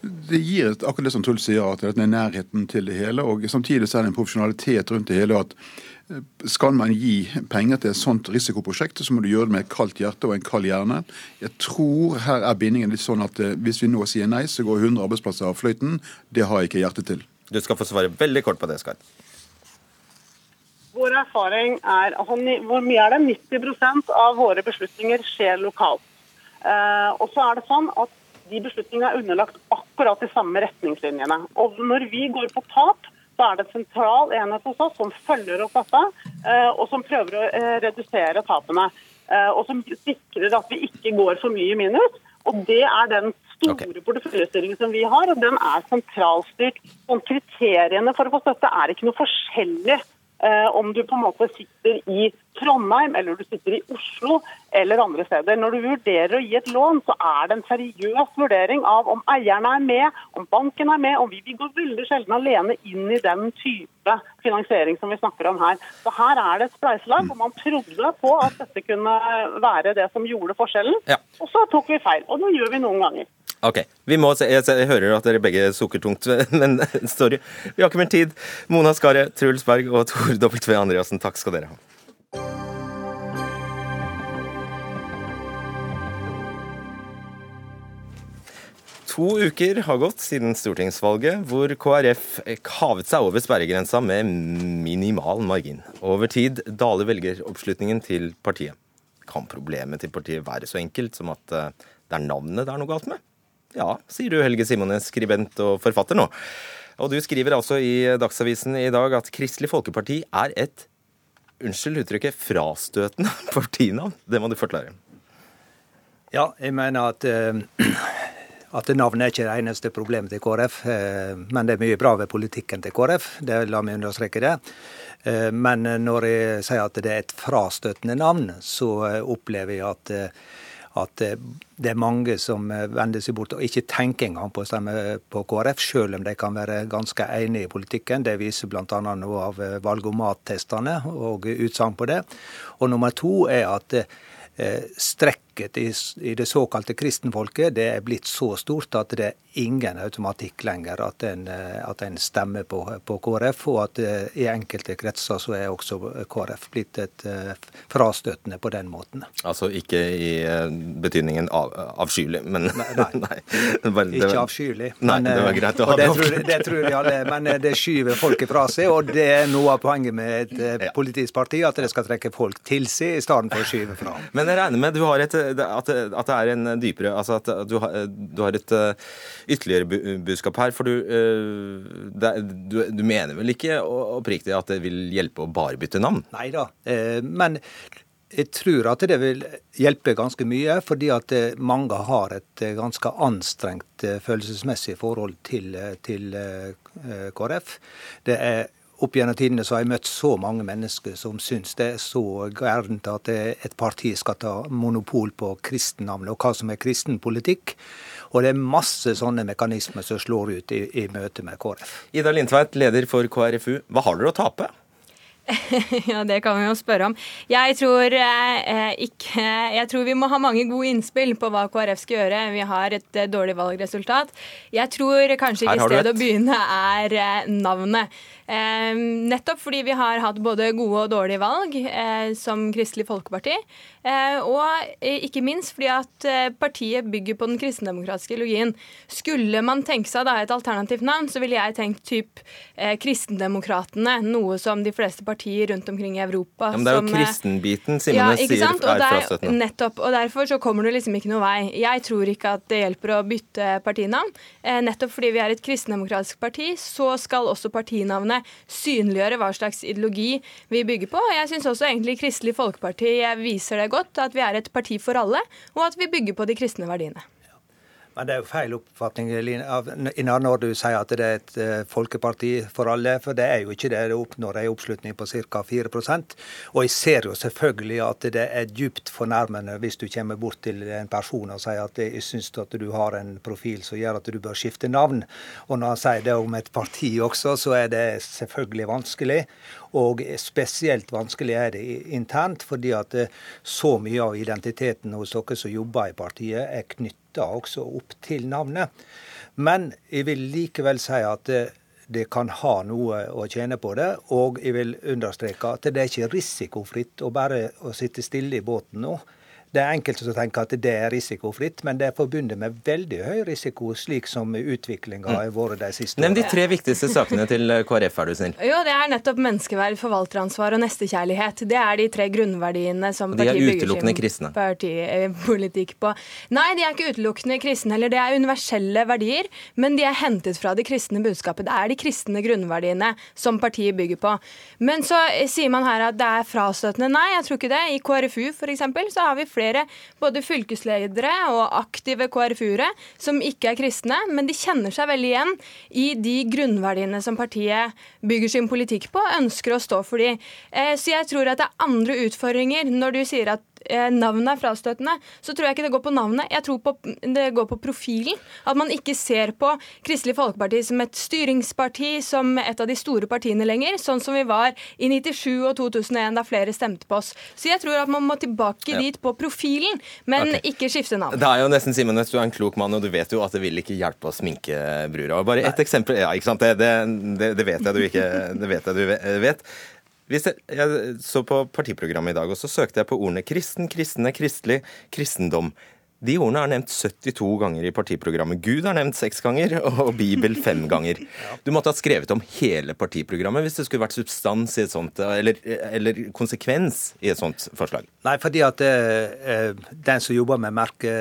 Det gir akkurat det som Truls sier, at det er nærheten til det hele. og Samtidig så er det en profesjonalitet rundt det hele. at skal man gi penger til et sånt risikoprosjekt, så må du gjøre det med et kaldt hjerte og en kald hjerne. Jeg tror her er bindingen litt sånn at eh, hvis vi nå sier nei, så går 100 arbeidsplasser av fløyten. Det har jeg ikke hjerte til. Du skal få svare veldig kort på det, Skar. Vår erfaring er altså, Hvor mye er det? 90% av våre beslutninger skjer lokalt. Eh, og så er det sånn at de beslutningene er underlagt akkurat de samme retningslinjene. Og når vi går på tap, så er det en sentral enhet hos oss som følger opp dette, eh, og som prøver å eh, redusere tapene. Eh, og som sikrer at vi ikke går for mye i minus. Og det er den store okay. porteføljestyringen som vi har, og den er sentralstyrt. Og kriteriene for å få støtte er ikke noe forskjellig om du på en måte sitter i Trondheim eller du sitter i Oslo eller andre steder. Når du vurderer å gi et lån, så er det en seriøs vurdering av om eierne er med, om banken er med. og Vi, vi går veldig sjelden alene inn i den type finansiering som vi snakker om her. Så Her er det et spleiselag, og man trodde på at dette kunne være det som gjorde forskjellen. Ja. Og så tok vi feil, og det gjør vi noen ganger. Ok, vi må se, jeg, hører at dere begge sukker tungt, men sorry. Vi har ikke mer tid. Mona Skaret, Truls Berg og Tor W. Andreassen, takk skal dere ha. To uker har gått siden stortingsvalget, hvor KrF kavet seg over sperregrensa med minimal margin. Over tid daler velgeroppslutningen til partiet. Kan problemet til partiet være så enkelt som at eh, det er navnet det er noe galt med? Ja, sier du Helge Simones, skribent og forfatter nå. Og du skriver altså i Dagsavisen i dag at Kristelig Folkeparti er et unnskyld uttrykket, frastøtende partinavn. Det må du forklare. Ja, jeg mener at, uh, at navnet er ikke det eneste problemet til KrF. Eh, men det er mye bra ved politikken til KrF. Det La meg understreke det. Uh, men når jeg sier at det er et frastøtende navn, så opplever jeg at at eh, det er mange som eh, vender seg bort og ikke tenker engang på å stemme på KrF, selv om de kan være ganske enige i politikken. Det viser bl.a. noe av eh, valgomattestene og utsagn på det. Og nummer to er at strekk trykket i, i, det såkalte kristenfolket det er blitt så stort at det er ingen automatikk lenger at en, eh, at en stemmer på, på, KrF, og at uh, i enkelte kretser så er også KrF blitt et uh, frastøtende på den måten. Altså ikke i betydningen av, avskyelig, men Nei, nei. Var, ikke avskyelig. Men, Nei, det var greit å ha det. Tror, det tror vi alle, men det skyver folket fra seg, og det er noe av poenget med et politisk parti, at det skal trekke folk til seg i stedet for å skyve fra. Men jeg regner med du har et at, at, det er en dypere Altså at du har, du har et uh, ytterligere budskap her. For du, uh, det, du, du, mener vel ikke oppriktig at det vil hjelpe å bare bytte navn? Nei da. Uh, men jeg tror at det vil hjelpe ganske mye, fordi at mange har et ganske anstrengt følelsesmessig forhold til, til KrF. Det er opp gjennom tidene så har jeg møtt så mange mennesker som syns det er så gærent at et parti skal ta monopol på kristennavnet og hva som er kristen politikk. Og det er masse sånne mekanismer som slår ut i, i møte med KrF. Ida Lindtveit, leder for KrFU. Hva har dere å tape? ja, det kan vi jo spørre om. Jeg tror, eh, ikke, jeg tror vi må ha mange gode innspill på hva KrF skal gjøre. Vi har et eh, dårlig valgresultat. Jeg tror kanskje ikke stedet å begynne er eh, navnet. Eh, nettopp fordi vi har hatt både gode og dårlige valg, eh, som Kristelig Folkeparti. Eh, og ikke minst fordi at partiet bygger på den kristendemokratiske logien. Skulle man tenke seg da et alternativt navn, så ville jeg tenkt typ Kristendemokratene. Noe som de fleste partier rundt omkring i Europa ja, Men det er jo som, kristenbiten Simene ja, sier er frastøtende. Nettopp. Og derfor så kommer du liksom ikke noe vei. Jeg tror ikke at det hjelper å bytte partinavn. nettopp fordi vi er et kristendemokratisk parti, så skal også partinavnet synliggjøre hva slags ideologi vi bygger på. Jeg syns også egentlig Kristelig Folkeparti viser det godt, at vi er et parti for alle, og at vi bygger på de kristne verdiene. Men det er jo feil oppfatning Ina, når du sier at det er et uh, folkeparti for alle. For det er jo ikke det. Det oppnår en oppslutning på ca. 4 Og jeg ser jo selvfølgelig at det er djupt fornærmende hvis du kommer bort til en person og sier at jeg syns at du har en profil som gjør at du bør skifte navn. Og når han sier det om et parti også, så er det selvfølgelig vanskelig. Og spesielt vanskelig er det internt, fordi at eh, så mye av identiteten hos dere som jobber i partiet, er knytta også opp til navnet. Men jeg vil likevel si at eh, det kan ha noe å tjene på det. Og jeg vil understreke at det er ikke risikofritt å bare å sitte stille i båten nå. Det er enkelte som tenker at det er risikofritt, men det er forbundet med veldig høy risiko, slik som utviklinga har vært de siste årene. Nevn de tre viktigste sakene til KrF, er du snill. Jo, det er nettopp menneskeverd, forvalteransvar og nestekjærlighet. Det er de tre grunnverdiene som partiet bygger sin partipolitikk på. Nei, de er ikke utelukkende kristne heller. Det er universelle verdier, men de er hentet fra det kristne budskapet. Det er de kristne grunnverdiene som partiet bygger på. Men så sier man her at det er frastøtende. Nei, jeg tror ikke det. I KrFU f.eks. så har vi flere flere både fylkesledere og aktive KrFU-ere som ikke er kristne, men de kjenner seg veldig igjen i de grunnverdiene som partiet bygger sin politikk på, ønsker å stå for de. Eh, så jeg tror at det er andre utfordringer når du sier at navnet er frastøtende, så tror jeg ikke det går på navnet. Jeg tror på, det går på profilen. At man ikke ser på Kristelig Folkeparti som et styringsparti, som et av de store partiene lenger, sånn som vi var i 97 og 2001, da flere stemte på oss. Så jeg tror at man må tilbake ja. dit på profilen, men okay. ikke skifte navn. Det er jo nesten Simen, du er en klok mann, og du vet jo at det vil ikke hjelpe å sminke brura. Bare ett eksempel. Ja, ikke sant. Det, det, det, vet jeg du ikke Det vet jeg du vet. Jeg, jeg, så på partiprogrammet i dag, og så søkte jeg på ordene kristen, kristne, kristelig, kristendom. De ordene er nevnt 72 ganger i partiprogrammet. Gud er nevnt seks ganger, og Bibel fem ganger. Du måtte ha skrevet om hele partiprogrammet hvis det skulle vært substans i et sånt, eller, eller konsekvens i et sånt forslag. Nei, fordi at eh, den som jobber med, merke,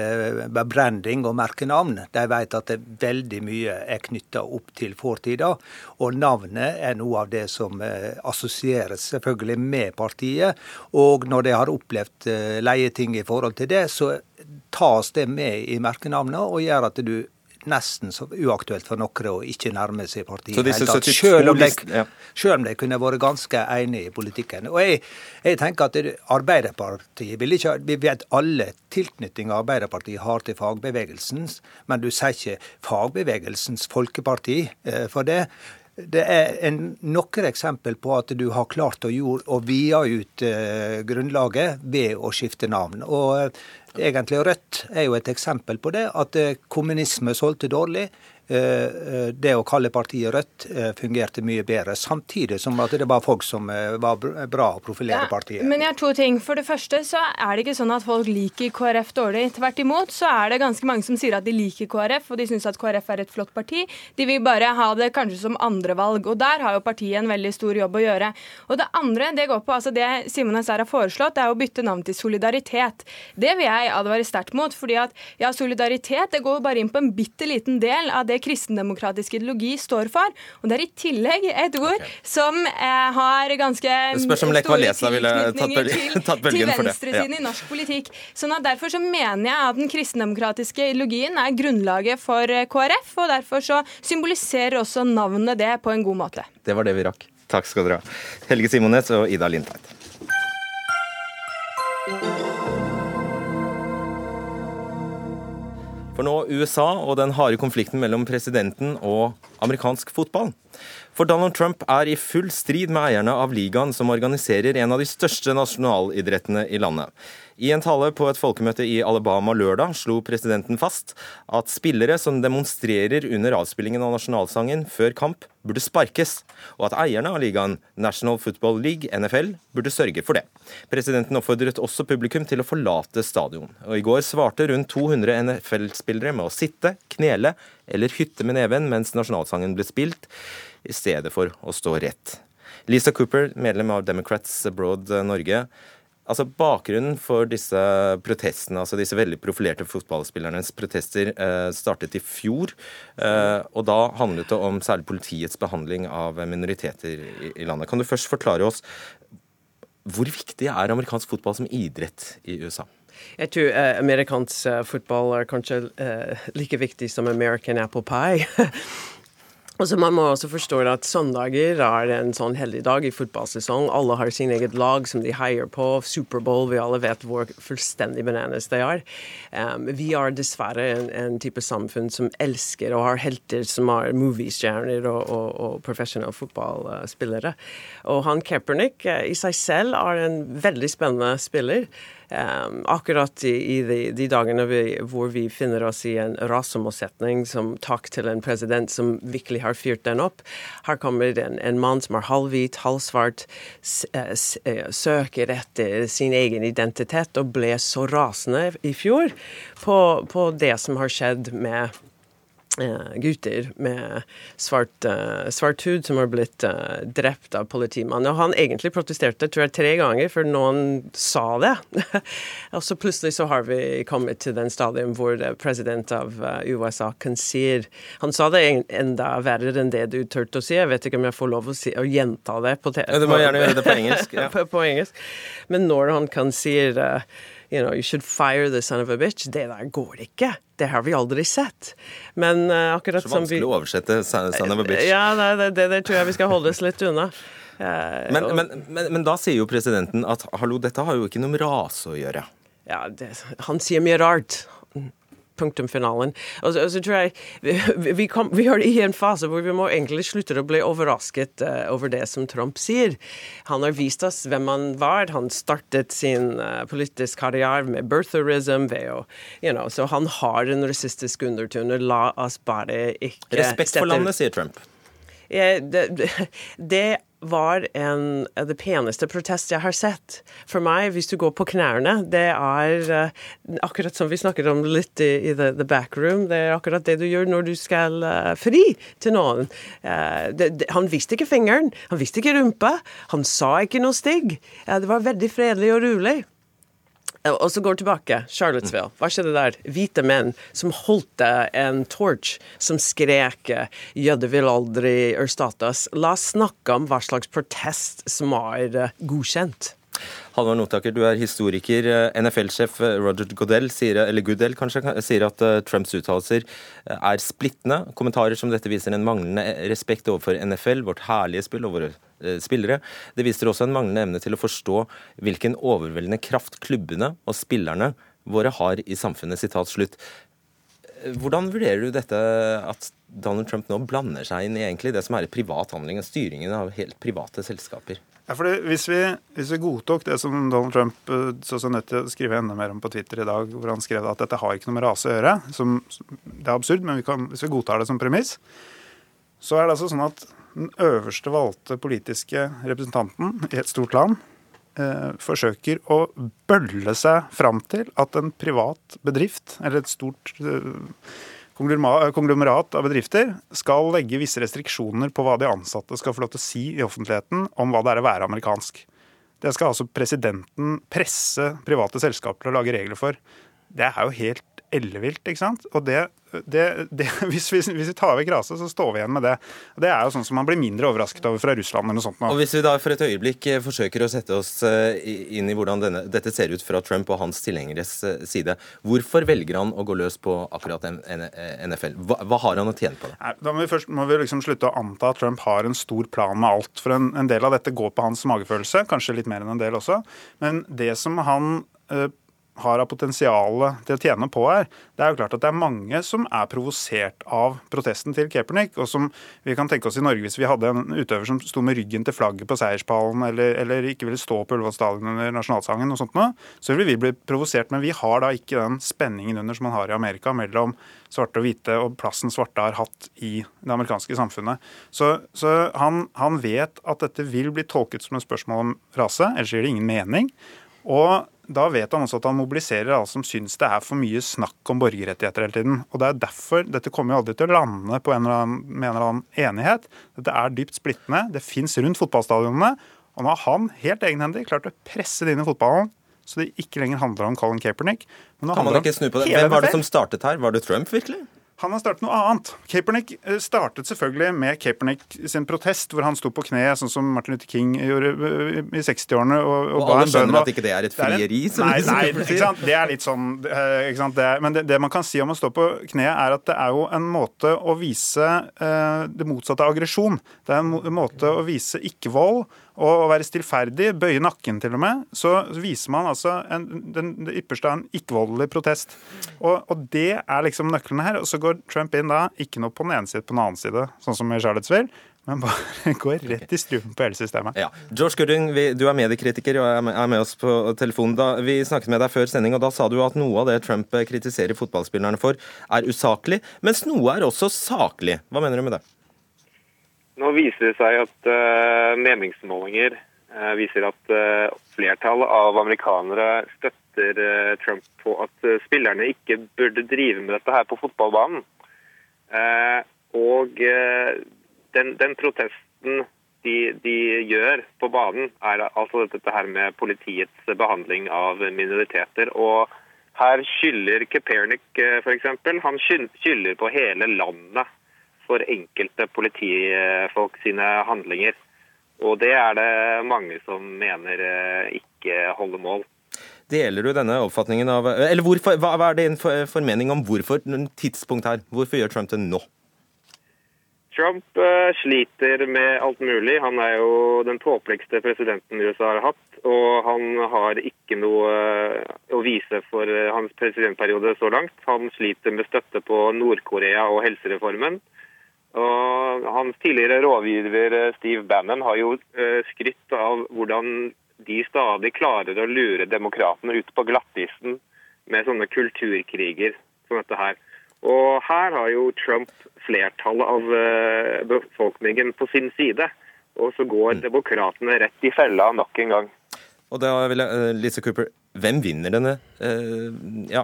med branding og merkenavn, de vet at det veldig mye er knytta opp til fortida. Og navnet er noe av det som eh, assosieres selvfølgelig med partiet. Og når de har opplevd leieting leie ting i forhold til det, så tas det med i merkenavnet og gjør at du nesten så uaktuelt for noen å ikke nærme seg partiet. Selv om, de, selv om de kunne vært ganske enige i politikken. Og jeg, jeg tenker at Arbeiderpartiet vil ikke, Vi vet alle tilknytning Arbeiderpartiet har til fagbevegelsens, men du sier ikke fagbevegelsens folkeparti eh, for det. Det er en, noen eksempel på at du har klart å, gjøre, å via ut eh, grunnlaget ved å skifte navn. Og eh, egentlig Rødt er jo et eksempel på det. At eh, kommunisme solgte dårlig. Eh, eh, det å kalle partiet Rødt eh, fungerte mye bedre, samtidig som at det var folk som var bra å profilere ja, partiet. Men jeg har to ting. For det første så er det ikke sånn at folk liker KrF dårlig. Tvert imot så er det ganske mange som sier at de liker KrF, og de syns at KrF er et flott parti. De vil bare ha det kanskje som andrevalg. Og der har jo partiet en veldig stor jobb å gjøre. Og det andre, det går på altså det Simon Hazar har foreslått, det er å bytte navn til Solidaritet. Det vil jeg advare sterkt mot, fordi at ja, solidaritet det går bare inn på en bitte liten del av det kristendemokratisk ideologi står for. Og det er i tillegg et ord okay. som eh, har ganske store tilknytninger til, til venstresiden ja. i norsk politikk. Sånn at Derfor så mener jeg at den kristendemokratiske ideologien er grunnlaget for eh, KrF, og derfor så symboliserer også navnet det på en god måte. Det var det vi rakk. Takk skal dere ha. Helge Simones og Ida Lindtveit. For nå USA og den harde konflikten mellom presidenten og amerikansk fotball. For Donald Trump er i full strid med eierne av ligaen som organiserer en av de største nasjonalidrettene i landet. I en tale på et folkemøte i Alabama lørdag slo presidenten fast at spillere som demonstrerer under avspillingen av nasjonalsangen før kamp, burde sparkes, og at eierne av ligaen, National Football League, NFL, burde sørge for det. Presidenten oppfordret også publikum til å forlate stadion. Og I går svarte rundt 200 NFL-spillere med å sitte, knele eller hytte med neven mens nasjonalsangen ble spilt, i stedet for å stå rett. Lisa Cooper, medlem av Democrats Abroad Norge. Altså Bakgrunnen for disse protestene, altså disse veldig profilerte fotballspillernes protester, eh, startet i fjor. Eh, og Da handlet det om særlig politiets behandling av minoriteter i landet. Kan du først forklare oss hvor viktig er amerikansk fotball som idrett i USA? Jeg tror eh, amerikansk fotball er kanskje like viktig som American apple pie. Og så Man må også forstå at søndager er en sånn heldig dag i fotballsesong. Alle har sin eget lag som de heier på. Superbowl, vi alle vet hvor fullstendig bananas det er. Um, vi er dessverre en, en, type samfunn som elsker og har helter som er moviestjerner og, og, og professionelle fotballspillere. Og han Kaepernick uh, i seg selv er en veldig spennende spiller. Um, akkurat i, i de, de, dagene vi, hvor vi finner oss i en rasemotsetning som takk til en president som virkelig har fyrt den opp. Her kommer en, en mann som er halvhvit, halvsvart, eh, eh, søker etter sin egen identitet og ble så rasende i fjor på, på det som har skjedd med gutter med svart, uh, svart, hud som har blitt uh, drept av politimannen. Og han egentlig protesterte tror jeg, tre ganger før noen sa det. og så plutselig så har vi kommet til den stadium hvor president av uh, USA concede Han sa det en, enda verre enn det du turte å si. Jeg vet ikke om jeg får lov å, si, å gjenta det på, ja, Du må gjerne gjøre det på engelsk. Ja. på, på, engelsk. Men når han kan si you know, you should fire the son of a bitch. Det der går ikke. Det har vi aldri sett. Men uh, akkurat som Så vanskelig å oversette Sanna bitch. Ja, det, det, det, tror jeg vi skal holde oss litt unna. Uh, men, men, men, men, da sier jo presidenten at hallo, dette har jo ikke noe med rase å gjøre. Ja, han sier mye rart punktumfinalen. Og så, og så tror jeg vi, kom, vi, er i en fase hvor vi må egentlig slutte å bli overrasket uh, over det som Trump sier. Han har vist oss hvem han var. Han startet sin uh, politiske karriere med birtherism. Ved å, you know, så han har en rasistisk undertone. La oss bare ikke Respekt for landet, sier Trump. Ja, det, det, var en, det peneste protest jeg har sett. For meg, hvis du går på knærne, det er uh, akkurat som vi snakket om litt i, i the, the, backroom, det er akkurat det du gjør når du skal uh, fri til noen. Uh, det, det, han visste ikke fingeren, han visste ikke rumpa, han sa ikke noe stygg. det var veldig fredelig og rolig. Og så går vi tilbake. Charlottesville. Hva skjedde der? Hvite menn som holdt en torch, som skrek 'jøder vil aldri erstattes'. La oss snakke om hva slags protest som er eh, godkjent. Halvard Notaker, du er historiker. NFL-sjef Roger Goodell sier, eller Goodell kanskje, sier at eh, Trumps uttalelser eh, er splittende. Kommentarer som dette viser en manglende respekt overfor NFL, vårt herlige spill og våre eh, spillere. Det viser også en manglende evne til å forstå hvilken overveldende kraft klubbene og spillerne våre har i samfunnet. Sitat slutt. Hvordan vurderer du dette at Donald Trump nå blander seg inn i egentlig det som er et privat handling, styringen av helt private selskaper? Ja, fordi hvis vi, hvis vi, godtok det som Donald Trump eh, så så nødt til å skrive enda mer om på Twitter i dag, hvor han skrev at dette har ikke noe med rase å gjøre, som, det er absurd, men vi kan, hvis vi godtar det som premiss, så er det altså sånn at den øverste valgte politiske representanten i et stort land eh, forsøker å bølle seg fram til at en privat bedrift, eller et stort eh, konglomerat av bedrifter skal legge visse restriksjoner på hva de ansatte skal få lov til å si i offentligheten om hva det er å være amerikansk. Det skal altså presidenten presse private selskaper til å lage regler for. Det er jo helt ellevilt, ikke sant. Og det, det, det hvis, vi, hvis, vi, tar vekk rase, så står vi igjen med det. Det er jo sånn som man blir mindre overrasket over fra Russland eller noe sånt. Nå. Og Hvis vi da for et øyeblikk eh, forsøker å sette oss eh, inn i hvordan denne, dette ser ut fra Trump og hans tilhengeres eh, side, hvorfor velger han å gå løs på akkurat NFL? Hva, hva har han å tjene på det? Nei, da må vi først må vi liksom slutte å anta at Trump har en stor plan med alt. For en, en del av dette går på hans magefølelse, kanskje litt mer enn en del også. Men det som han har av potensial til å tjene på her. Det er jo klart at det er mange som er provosert av protesten til Kaepernick. Og som vi kan tenke oss i Norge hvis vi hadde en utøver som sto med ryggen til flagget på seierspallen, eller, eller ikke ville stå på Ullevål stadion under nasjonalsangen og sånt noe, så ville vi bli provosert. Men vi har da ikke den spenningen under som man har i Amerika mellom svarte og hvite, og plassen svarte har hatt i det amerikanske samfunnet. Så, så han, han vet at dette vil bli tolket som et spørsmål om rase, ellers gir det ingen mening. Og da vet han også at han mobiliserer alle som syns det er for mye snakk om borgerrettigheter hele tiden. Og det er derfor Dette kommer jo aldri til å lande på en eller annen, med en eller annen enighet. Dette er dypt splittende. Det fins rundt fotballstadionene. Og nå har han helt egenhendig klart å presse det inn i fotballen så det ikke lenger handler om Colin Kaepernick. Men kan man ikke snu på det? Hvem var det som startet her? Var det Trump, virkelig? Han har startet noe annet. Kaepernick eh, startet selvfølgelig med Kaepernick sin protest, hvor han sto på kne, sånn som Martin Luther King gjorde eh, i 60-årene. Og, og, og alle skjønner at ikke det er et frieri? Er en, nei, nei ikke sant? det er litt sånn eh, ikke sant? Det Men det, det, man kan si om å stå på kne, er at det er jo en måte å vise det motsatte av aggresjon. Det er en måte å vise ikke-vold og å være stillferdig, bøye nakken til og med, så viser man altså en, den, det ypperste av en ikke-voldelig protest. Og, og, det er liksom nøkkelen her. Og så går Trump inn da, ikke noe på den ene side, på den annen side, sånn som i Charlottesville. Men bare går rett i strupen på hele systemet. Ja. George Gooding, vi, du er mediekritiker og er med, er med oss på telefonen. Da, vi snakket med deg før sending, og da sa du at noe av det Trump kritiserer fotballspillerne for, er usaklig, mens noe er også saklig. Hva mener du med det? Nå viser det seg at uh, meningsmålinger uh, viser at uh, flertallet av amerikanere støtter Trump på at spillerne ikke burde drive med dette her på fotballbanen. og den, den, protesten de, de, gjør på banen, er altså dette her med politiets behandling av minoriteter. og her skylder Kepernik f.eks. Han skylder på hele landet for enkelte politifolk sine handlinger. Og det er det mange som mener eh, ikke holder mål. Deler du denne oppfatningen av Eller hvorfor, hva, hva er din formening om hvorfor tidspunkt her? Hvorfor gjør Trump det nå? Trump uh, sliter med alt mulig. Han er jo den tåpeligste presidenten USA har hatt. Og han har ikke noe uh, å vise for hans presidentperiode så langt. Han sliter med støtte på Nord-Korea og helsereformen. Og hans tidligere rådgiver Steve Bannon har jo skrytt av hvordan de stadig klarer å lure demokratene ut på glattisen med sånne kulturkriger som dette her. Og her har jo Trump flertallet av eh, befolkningen på sin side. Og så går mm. demokratene rett i fella nok en gang. Og da vil jeg, Lisa Cooper, hvem vinner denne ja,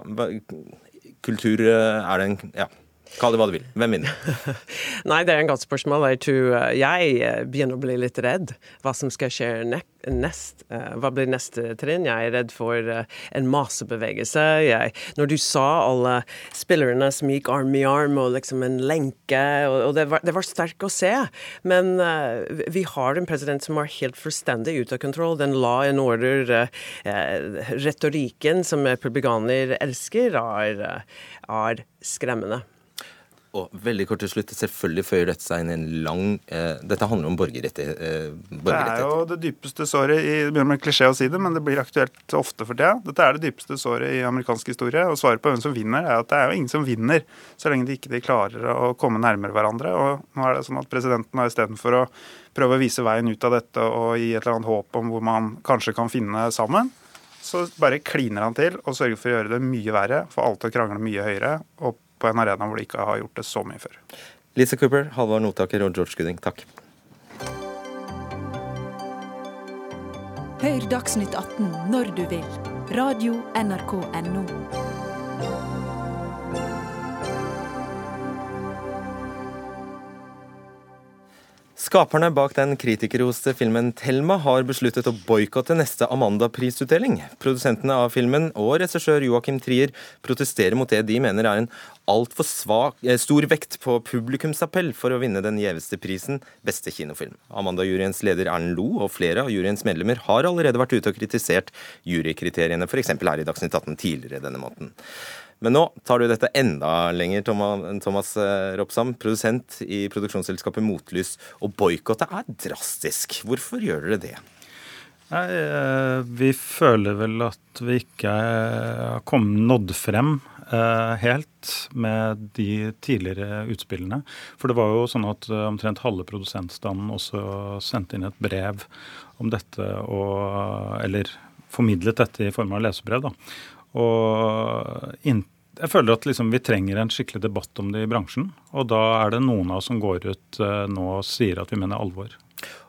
kultur... er det en ja, Kall det hva du vil. Hvem vinner? Nei, det er en godt spørsmål. Jeg tror eh, jeg eh, begynner å bli litt redd hva som skal skje nest. Eh, hva blir neste trinn? Jeg er redd for en massebevegelse. Jeg, når du sa alle spillerne som gikk arm i arm og liksom en lenke, og, det, var, det var sterkt å se. Men vi har en president som er helt fullstendig ute av kontroll. Den la en order. Retorikken som republikaner elsker, er, er skremmende. Og veldig kort til slutt, selvfølgelig føyer dette seg inn i en lang eh, Dette handler om borgerrettighet. Eh, det er jo det dypeste såret i Det begynner med klisjé å si det, men det blir aktuelt ofte for tida. Dette er det dypeste såret i amerikansk historie. Og svaret på hvem som vinner, er at det er jo ingen som vinner så lenge de ikke de klarer å komme nærmere hverandre. Og nå er det sånn at presidenten har istedenfor å prøve å vise veien ut av dette og gi et eller annet håp om hvor man kanskje kan finne sammen, så bare kliner han til og sørger for å gjøre det mye verre, få alle til å krangle mye høyere. og på en arena hvor de ikke har gjort det så mye før. Lise Cooper, Halvard Notaker og George Gooding, takk. Hør Dagsnytt 18 når du vil. Radio NRK Radio.nrk.no. Skaperne bak den kritikerroste filmen 'Thelma' har besluttet å boikotte neste Amanda-prisutdeling. Produsentene av filmen og regissør Joakim Trier protesterer mot det de mener er en altfor eh, stor vekt på publikumsappell for å vinne den gjeveste prisen, beste kinofilm. Amanda-juryens leder Erlend Lo og flere av juryens medlemmer har allerede vært ute og kritisert jurykriteriene, f.eks. her i Dagsnytt 18 tidligere denne måneden. Men nå tar du dette enda lenger, Thomas eh, Ropsam, produsent i produksjonsselskapet Motlys. Og boikottet er drastisk. Hvorfor gjør dere det? Nei, eh, Vi føler vel at vi ikke har kommet nådd frem eh, helt med de tidligere utspillene. For det var jo sånn at omtrent halve produsentstanden også sendte inn et brev om dette, og, eller formidlet dette i form av lesebrev. da. Og jeg føler at liksom vi trenger en skikkelig debatt om det i bransjen. Og da er det noen av oss som går ut uh, nå og sier at vi mener alvor.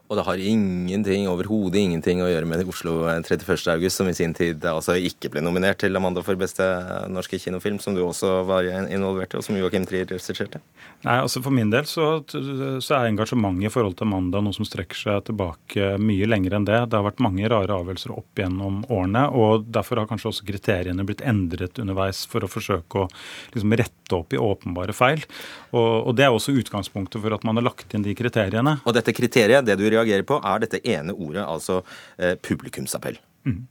Og det har ingenting, overhodet ingenting å gjøre med Oslo 31.8, som i sin tid altså ikke ble nominert til Amanda for beste norske kinofilm, som du også var involvert i, og som Joakim Trier regisserte? Nei, altså For min del så, så er engasjementet i forhold til Amanda noe som strekker seg tilbake mye lenger enn det. Det har vært mange rare avgjørelser opp gjennom årene, og derfor har kanskje også kriteriene blitt endret underveis for å forsøke å liksom, rette opp i åpenbare feil. Og, og det er også utgangspunktet for at man har lagt inn de kriteriene. Og dette kriteriet, det du reagerer på, er dette ene ordet, altså eh, publikumsappell. Mm.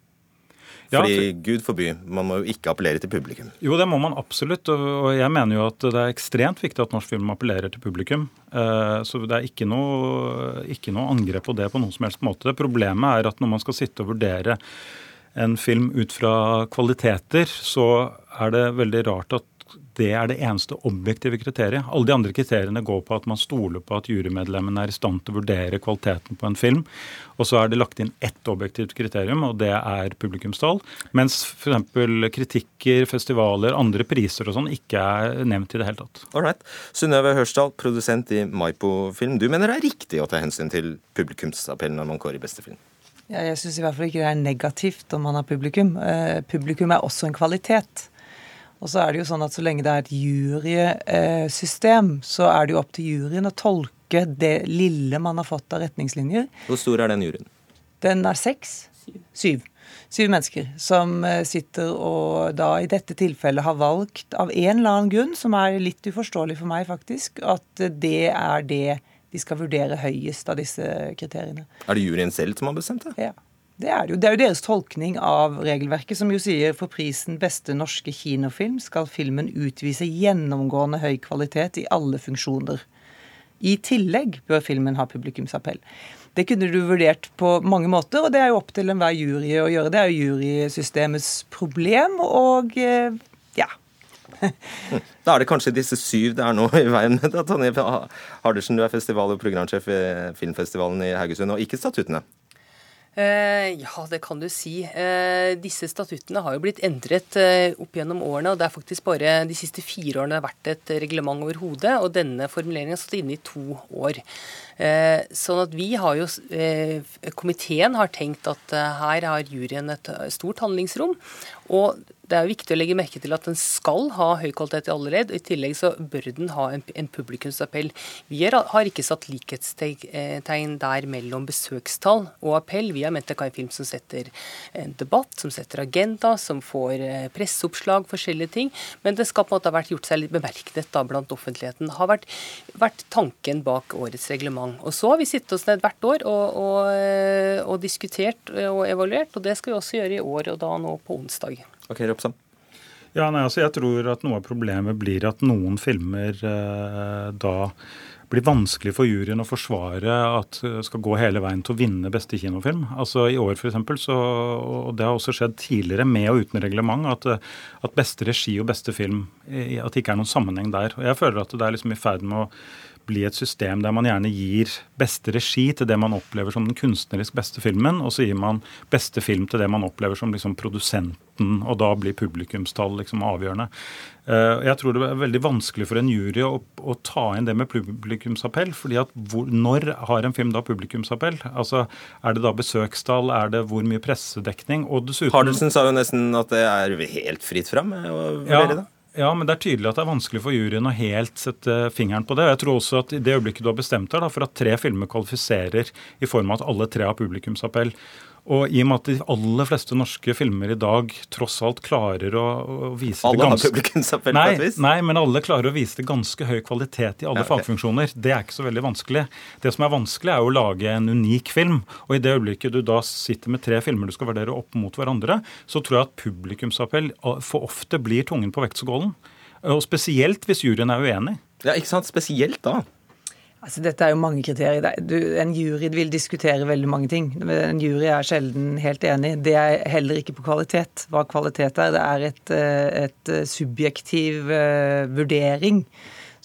Ja, Fordi for... Gud forby, man må jo ikke appellere til publikum. Jo, det må man absolutt. Og jeg mener jo at det er ekstremt viktig at norsk film appellerer til publikum. Eh, så det er ikke noe, ikke noe angrep på det på noen som helst måte. Problemet er at når man skal sitte og vurdere en film ut fra kvaliteter, så er det veldig rart at det er det eneste objektive kriteriet. Alle de andre kriteriene går på at man stoler på at jurymedlemmene er i stand til å vurdere kvaliteten på en film. Og så er det lagt inn ett objektivt kriterium, og det er publikumstall. Mens f.eks. kritikker, festivaler, andre priser og sånn ikke er nevnt i det hele tatt. Ålreit. Synnøve Hørsdal, produsent i Maipo Film. Du mener det er riktig å ta hensyn til publikumsappellen når man kårer beste film? Ja, jeg syns i hvert fall ikke det er negativt om man har publikum. Eh, publikum er også en kvalitet. Og så er det jo sånn at så lenge det er et jurysystem, så er det jo opp til juryen å tolke det lille man har fått av retningslinjer. Hvor stor er den juryen? Den er seks. Syv. Syv mennesker som eh, sitter og da i dette tilfellet har valgt av en eller annen grunn, som er litt uforståelig for meg faktisk, at det er det de skal vurdere høyest av disse kriteriene. Er det juryen selv som har bestemt det? Ja. Det er, det er jo deres tolkning av regelverket, som jo sier for prisen beste norske kinofilm skal filmen utvise gjennomgående høy kvalitet i alle funksjoner. I tillegg bør filmen ha publikumsappell. Det kunne du vurdert på mange måter, og det er jo opp til enhver jury å gjøre. Det er jo jurysystemets problem, og eh, ja. Da er det kanskje disse syv det er nå i veien med. Tonje Hardersen, du er festival- og programsjef ved Filmfestivalen i Haugesund, og ikke statuttene? Eh, ja, det kan du si. Eh, disse statuttene har jo blitt endret eh, opp gjennom årene. og Det er faktisk bare de siste fire årene det har vært et reglement over hodet. Og denne formuleringen har stått inne i to år. Sånn at vi har jo Komiteen har tenkt at her har juryen et stort handlingsrom. Og det er jo viktig å legge merke til at den skal ha høy kvalitet i alle ledd. I tillegg så bør den ha en, en publikumsappell. Vi er, har ikke satt likhetstegn der mellom besøkstall og appell. Vi har ment det kan være en film som setter en debatt, som setter agenda, som får eh, presseoppslag, forskjellige ting. Men det skal på en måte ha vært gjort seg litt bemerket da blant offentligheten. Har vært, vært, tanken bak årets reglement. Og så har vi sittet oss ned hvert år og, og, eh, og diskutert og evaluert, og det skal vi også gjøre i år og da nå på onsdag. Ok, Ropsam. Ja, nei, altså Jeg tror at noe av problemet blir at noen filmer eh, da blir vanskelig for juryen å forsvare at skal gå hele veien til å vinne beste kinofilm. Altså I år for eksempel, så, og det har også skjedd tidligere med og uten reglement, at, at beste regi og beste film at det ikke er noen sammenheng der. Og Jeg føler at det er liksom i ferd med å bli et system der man gjerne gir beste regi til det man opplever som den kunstnerisk beste filmen, og så gir man beste film til det man opplever som liksom produsenten, og da blir publikumstall liksom avgjørende. Eh, jeg tror det er veldig vanskelig for en jury å, å ta inn det med publikumsappell. fordi at hvor, Når har en film da publikumsappell? Altså, Er det da besøkstall? Er det hvor mye pressedekning? Og dessuten Hardelsen sa jo nesten at det er helt fritt fram å vurdere det. Ja, men det er tydelig at det er vanskelig for juryen å helt sette fingeren på det. Og jeg tror også at i det øyeblikket du har bestemt deg for at tre filmer kvalifiserer i form av at alle tre har publikumsappell, og i og med at de aller fleste norske filmer i dag tross alt klarer å, å vise alle det ganske... Alle har publikumsappell på et vis? Nei, men alle klarer å vise det ganske høy kvalitet i alle ja, okay. fagfunksjoner. Det er ikke så veldig vanskelig. Det som er vanskelig, er å lage en unik film. Og i det øyeblikket du da sitter med tre filmer du skal vurdere opp mot hverandre, så tror jeg at publikumsappell for ofte blir tungen på vektskålen. Og spesielt hvis juryen er uenig. Ja, ikke sant? Spesielt da. Altså, dette er jo mange kriterier. Du, en jury vil diskutere veldig mange ting. En jury er sjelden helt enig. Det er heller ikke på kvalitet. Hva kvalitet er, det er et, eh, et eh, subjektiv uh, vurdering.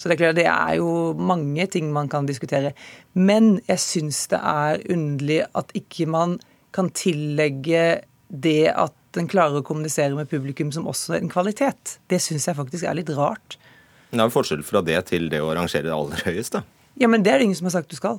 Så det er klart, det er jo mange ting man kan diskutere. Men jeg syns det er underlig at ikke man kan tillegge det at den klarer å kommunisere med publikum som også en kvalitet. Det syns jeg faktisk er litt rart. Det er jo forskjell fra det til det å rangere det aller høyeste. Ja, men det er det ingen som har sagt du skal.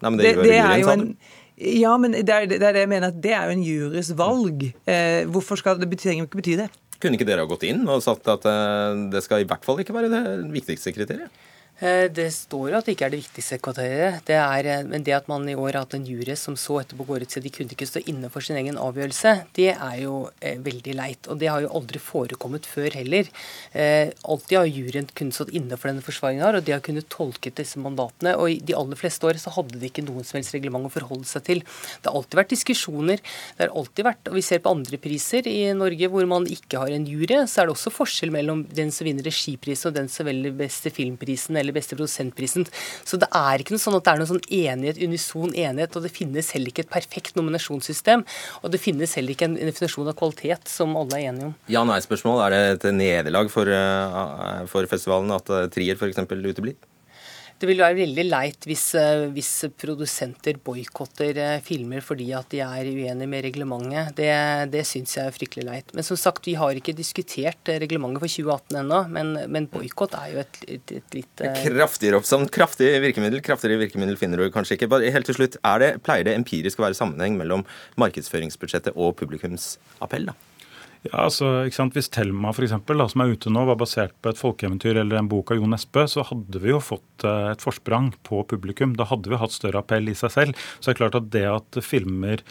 Nei, men det, det, det juryen, sa du. Ja, men det er, det er, det jeg mener at det er jo en jurys valg. Eh, hvorfor skal det trenger ikke bety det? Kunne ikke dere ha gått inn og sagt at eh, det skal i hvert fall ikke være det viktigste kriteriet? Eh, det står jo at det ikke er det viktigste kriteriet. Det er, eh, men det at man i år har hatt en jury som så etterpå går ut til de kunne ikke stå inne for sin egen avgjørelse, det er jo eh, veldig leit. Og det har jo aldri forekommet før heller. Eh, alltid har juryen kunnet stått inne for denne forsvaringen her, og de har kunnet tolket disse mandatene. Og i de aller fleste år så hadde de ikke noen som helst reglement å forholde seg til. Det har alltid vært diskusjoner. Det har alltid vært, og vi ser på andre priser i Norge hvor man ikke har en jury, så er det også forskjell mellom den som vinner regiprisen og den som velger beste filmprisen eller beste produsentprisen. Så det er ikke noe sånn at det er noen sånn enighet, unison enighet, og det finnes heller ikke et perfekt nominasjonssystem. Og det finnes heller ikke en definisjon av kvalitet som alle er enige om. Ja, nei-spørsmål. Er det et nederlag for, eh, for festivalen at eh, Trier f.eks. uteblir? Det vil være veldig leit hvis, eh, hvis produsenter boikotter eh, filmer fordi at de er uenige med reglementet. Det, det syns jeg er fryktelig leit. Men som sagt, vi har ikke diskutert eh, reglementet for 2018 ennå. Men, men boikott er jo et, et, et litt Kraftigere oppsam, kraftig virkemiddel. Kraftigere virkemiddel finner du kanskje ikke. Bare helt til slutt, det, Pleier det empirisk å være sammenheng mellom markedsføringsbudsjettet og publikumsappell? da? Ja, altså, ikke sant? Hvis Thelma for eksempel, da, som er ute nå, var basert på et folkeeventyr eller en bok av Jo Nesbø, så hadde vi jo fått uh, et forsprang på publikum. Da hadde vi hatt større appell i seg selv. Så det er klart at det at filmer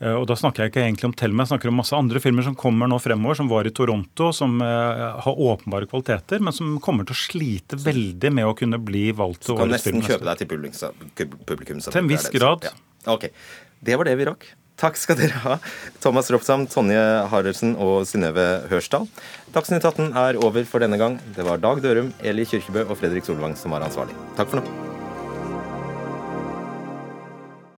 uh, og da snakker jeg ikke egentlig om Thelma, jeg snakker om masse andre filmer som kommer nå fremover, som var i Toronto, som uh, har åpenbare kvaliteter, men som kommer til å slite veldig med å kunne bli valgt til årets film. Så kan nesten kjøpe deg til publikum. Til en viss grad. Ja. Ok. Det var det vi rakk. Takk skal dere ha, Thomas Ropsam, Tonje Haraldsen og Synnøve Hørsdal. Dagsnytt 18 er over for denne gang. Det var Dag Dørum, Eli Kyrkjebø og Fredrik Solvang som var ansvarlig. Takk for nå.